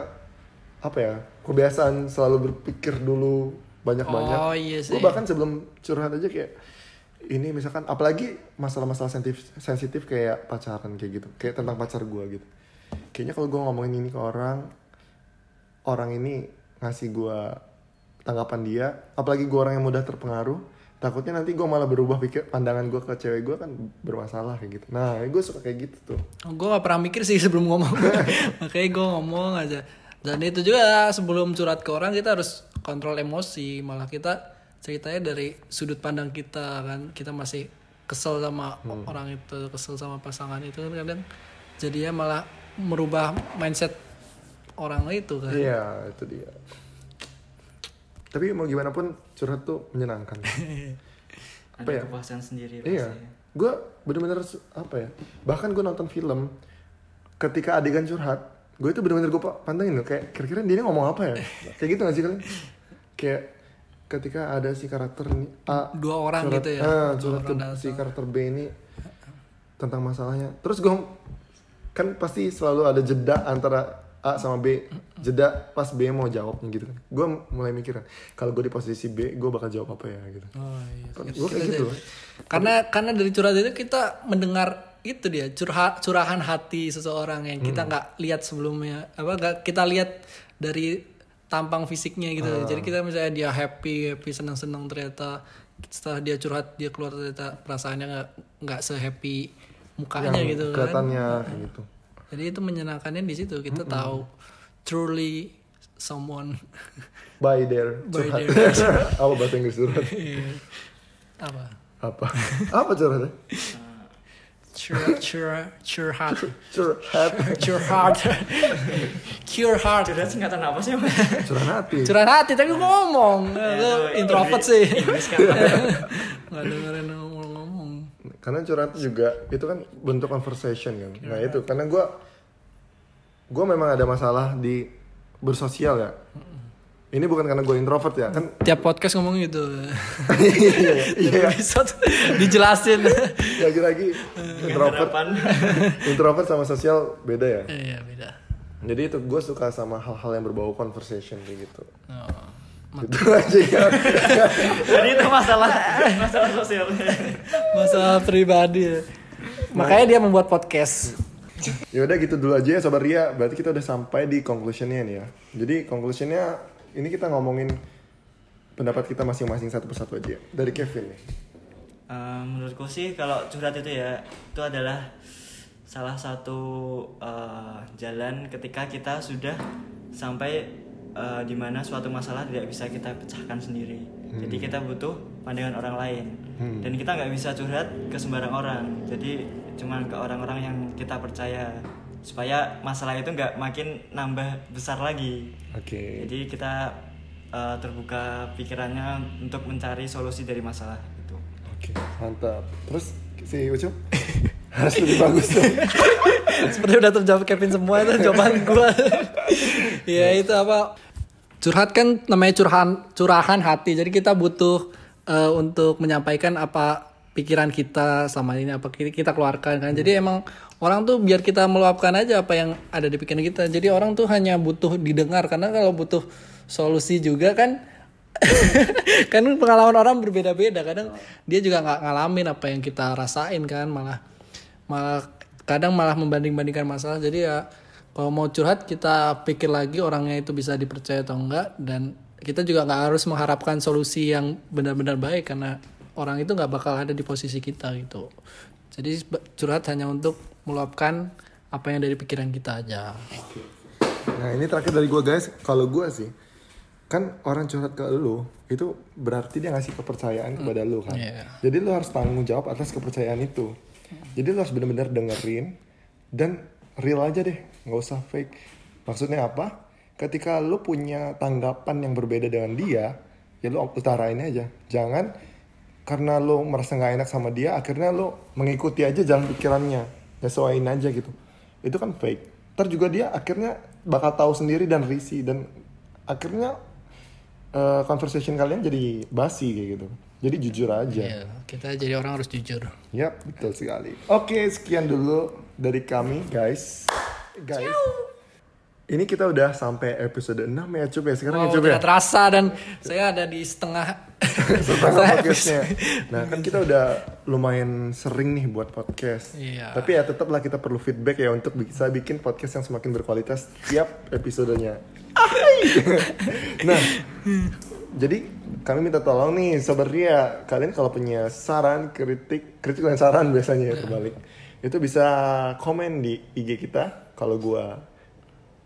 apa ya kebiasaan selalu berpikir dulu banyak-banyak. Oh, iya sih. Gue bahkan sebelum curhat aja kayak ini misalkan apalagi masalah-masalah sensitif sensitif kayak pacaran kayak gitu kayak tentang pacar gue gitu. Kayaknya kalau gue ngomongin ini ke orang orang ini ngasih gue tanggapan dia apalagi gue orang yang mudah terpengaruh takutnya nanti gue malah berubah pikir pandangan gue ke cewek gue kan bermasalah kayak gitu. Nah gue suka kayak gitu tuh. Gue gak pernah mikir sih sebelum ngomong. <laughs> Makanya gue ngomong aja. Dan itu juga sebelum curhat ke orang kita harus kontrol emosi. Malah kita ceritanya dari sudut pandang kita kan kita masih kesel sama orang itu kesel sama pasangan itu kan kadang jadinya malah merubah mindset orang itu kan Iya, itu dia. Tapi mau gimana pun curhat tuh menyenangkan. <laughs> Ada Apa ya? kepuasan sendiri iya. pasti. Gue bener-bener apa ya? Bahkan gue nonton film ketika adegan curhat, gue itu bener-bener gue pantengin loh kayak kira-kira dia ini ngomong apa ya? <laughs> Kayak gitu gak sih kalian? Kayak ketika ada si karakter ini A Dua orang curhat, gitu ya? Dua curhat ke si karakter B ini tentang masalahnya. Terus gue kan pasti selalu ada jeda antara A sama B jeda pas B mau jawabnya gitu kan gue mulai mikir kan kalau gue di posisi B gue bakal jawab apa ya gitu Oh, iya. gue kayak gitu loh. karena karena dari curhat itu kita mendengar itu dia curhat curahan hati seseorang yang kita nggak lihat sebelumnya apa nggak kita lihat dari tampang fisiknya gitu. Jadi kita misalnya dia happy happy senang senang ternyata setelah dia curhat dia keluar ternyata perasaannya nggak nggak se happy mukanya yang gitu kan. kelihatannya kayak gitu. Jadi itu menyenangkannya di situ kita tahu truly someone. By there By curhat. <laughs> apa bahasa Inggris curhat? Iya. apa? Apa? Apa curhatnya curhat curhat <laughs> curhat curhat curhat curhat Curhat singkatan apa sih? Curhat hati. Curhat hati tapi gua ngomong lu itu introvert sih. Kan. <laughs> nggak dengerin ngomong ngomong karena curhat juga itu kan bentuk conversation kan. Nah itu karena gue gue memang ada masalah di bersosial ya ini bukan karena gue introvert ya kan? Tiap podcast ngomong gitu. <laughs> Iya iya. episode dijelasin. <laughs> Lagi-lagi introvert. <laughs> introvert sama sosial beda ya? Iya beda. Jadi itu gue suka sama hal-hal yang berbau conversation kayak gitu. Oh. itu aja ya. Jadi itu masalah masalah sosial. masalah pribadi ya. makanya dia membuat podcast. Ya udah gitu dulu aja ya sobat Ria. Berarti kita udah sampai di conclusionnya nih ya. Jadi conclusionnya ini kita ngomongin pendapat kita masing-masing satu persatu aja. Dari Kevin nih. Eh, menurutku sih kalau curhat itu ya itu adalah salah satu eh, jalan ketika kita sudah sampai eh, di mana suatu masalah tidak bisa kita pecahkan sendiri. Jadi kita butuh pandangan orang lain. Dan kita nggak bisa curhat ke sembarang orang. Jadi cuman ke orang-orang yang kita percaya supaya masalah itu nggak makin nambah besar lagi. oke. Jadi kita eh, terbuka pikirannya untuk mencari solusi dari masalah itu. oke mantap. Terus si Ucup? <laughs> Harus lebih bagus. Tuh <laughs> seperti udah terjawab Kevin semua itu jawaban gua. <laughs> Ya itu apa? Curhat kan namanya curahan curahan hati. Jadi kita butuh eh, untuk menyampaikan apa pikiran kita sama ini apa kita keluarkan kan. Jadi emang orang tuh biar kita meluapkan aja apa yang ada di pikiran kita. Jadi orang tuh hanya butuh didengar karena kalau butuh solusi juga kan <laughs> kan pengalaman orang berbeda-beda. Kadang dia juga nggak ngalamin apa yang kita rasain kan malah malah kadang malah membanding-bandingkan masalah. Jadi ya kalau mau curhat kita pikir lagi orangnya itu bisa dipercaya atau enggak. Dan kita juga nggak harus mengharapkan solusi yang benar-benar baik karena orang itu nggak bakal ada di posisi kita gitu. Jadi curhat hanya untuk meluapkan apa yang dari pikiran kita aja Nah ini terakhir dari gue guys, kalau gue sih kan orang curhat ke lu itu berarti dia ngasih kepercayaan kepada lu kan. Iya. Jadi lu harus tanggung jawab atas kepercayaan itu. Jadi lu harus benar-benar dengerin dan real aja deh, nggak usah fake. Maksudnya apa? Ketika lu punya tanggapan yang berbeda dengan dia, ya lu utarain aja. Jangan karena lu merasa nggak enak sama dia, akhirnya lu mengikuti aja jalan pikirannya, nyesuaiin aja gitu. Itu kan fake. Ntar juga dia akhirnya bakal tahu sendiri dan risih dan akhirnya eh, conversation kalian jadi basi kayak gitu. Jadi jujur aja. Iya, kita jadi orang harus jujur Yap, betul sekali. Oke, sekian dulu dari kami, guys. Guys. Ini kita udah sampai episode 6 ya, Cup ya. Sekarang ya, Wow, Cup ya. terasa dan saya ada di setengah <laughs> Setengah podcastnya. Nah, kan kita udah lumayan sering nih buat podcast. Iya. Tapi ya tetaplah kita perlu feedback ya untuk bisa bikin podcast yang semakin berkualitas tiap episodenya. <laughs> nah, jadi kami minta tolong nih Sobat Ria, kalian kalau punya saran, kritik, kritik dan saran biasanya ya terbalik. Itu bisa komen di IG kita kalau gua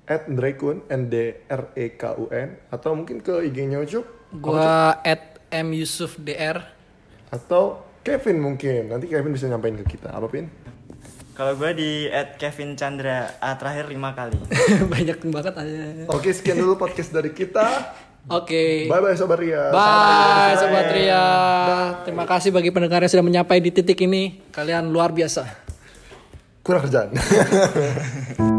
at Drekun N D R E K U N atau mungkin ke IG-nya Ucup? Gua at M Yusuf DR atau Kevin mungkin nanti Kevin bisa nyampein ke kita. Apa pin? Kalau gue di at Kevin Chandra A terakhir lima kali. <laughs> banyak banget aja. Oke sekian dulu podcast dari kita. Oke. Bye bye sobat Ria. Bye Sobat Ria. Terima kasih bagi pendengar yang sudah menyampai di titik ini. Kalian luar biasa. kurang kerjaan <laughs>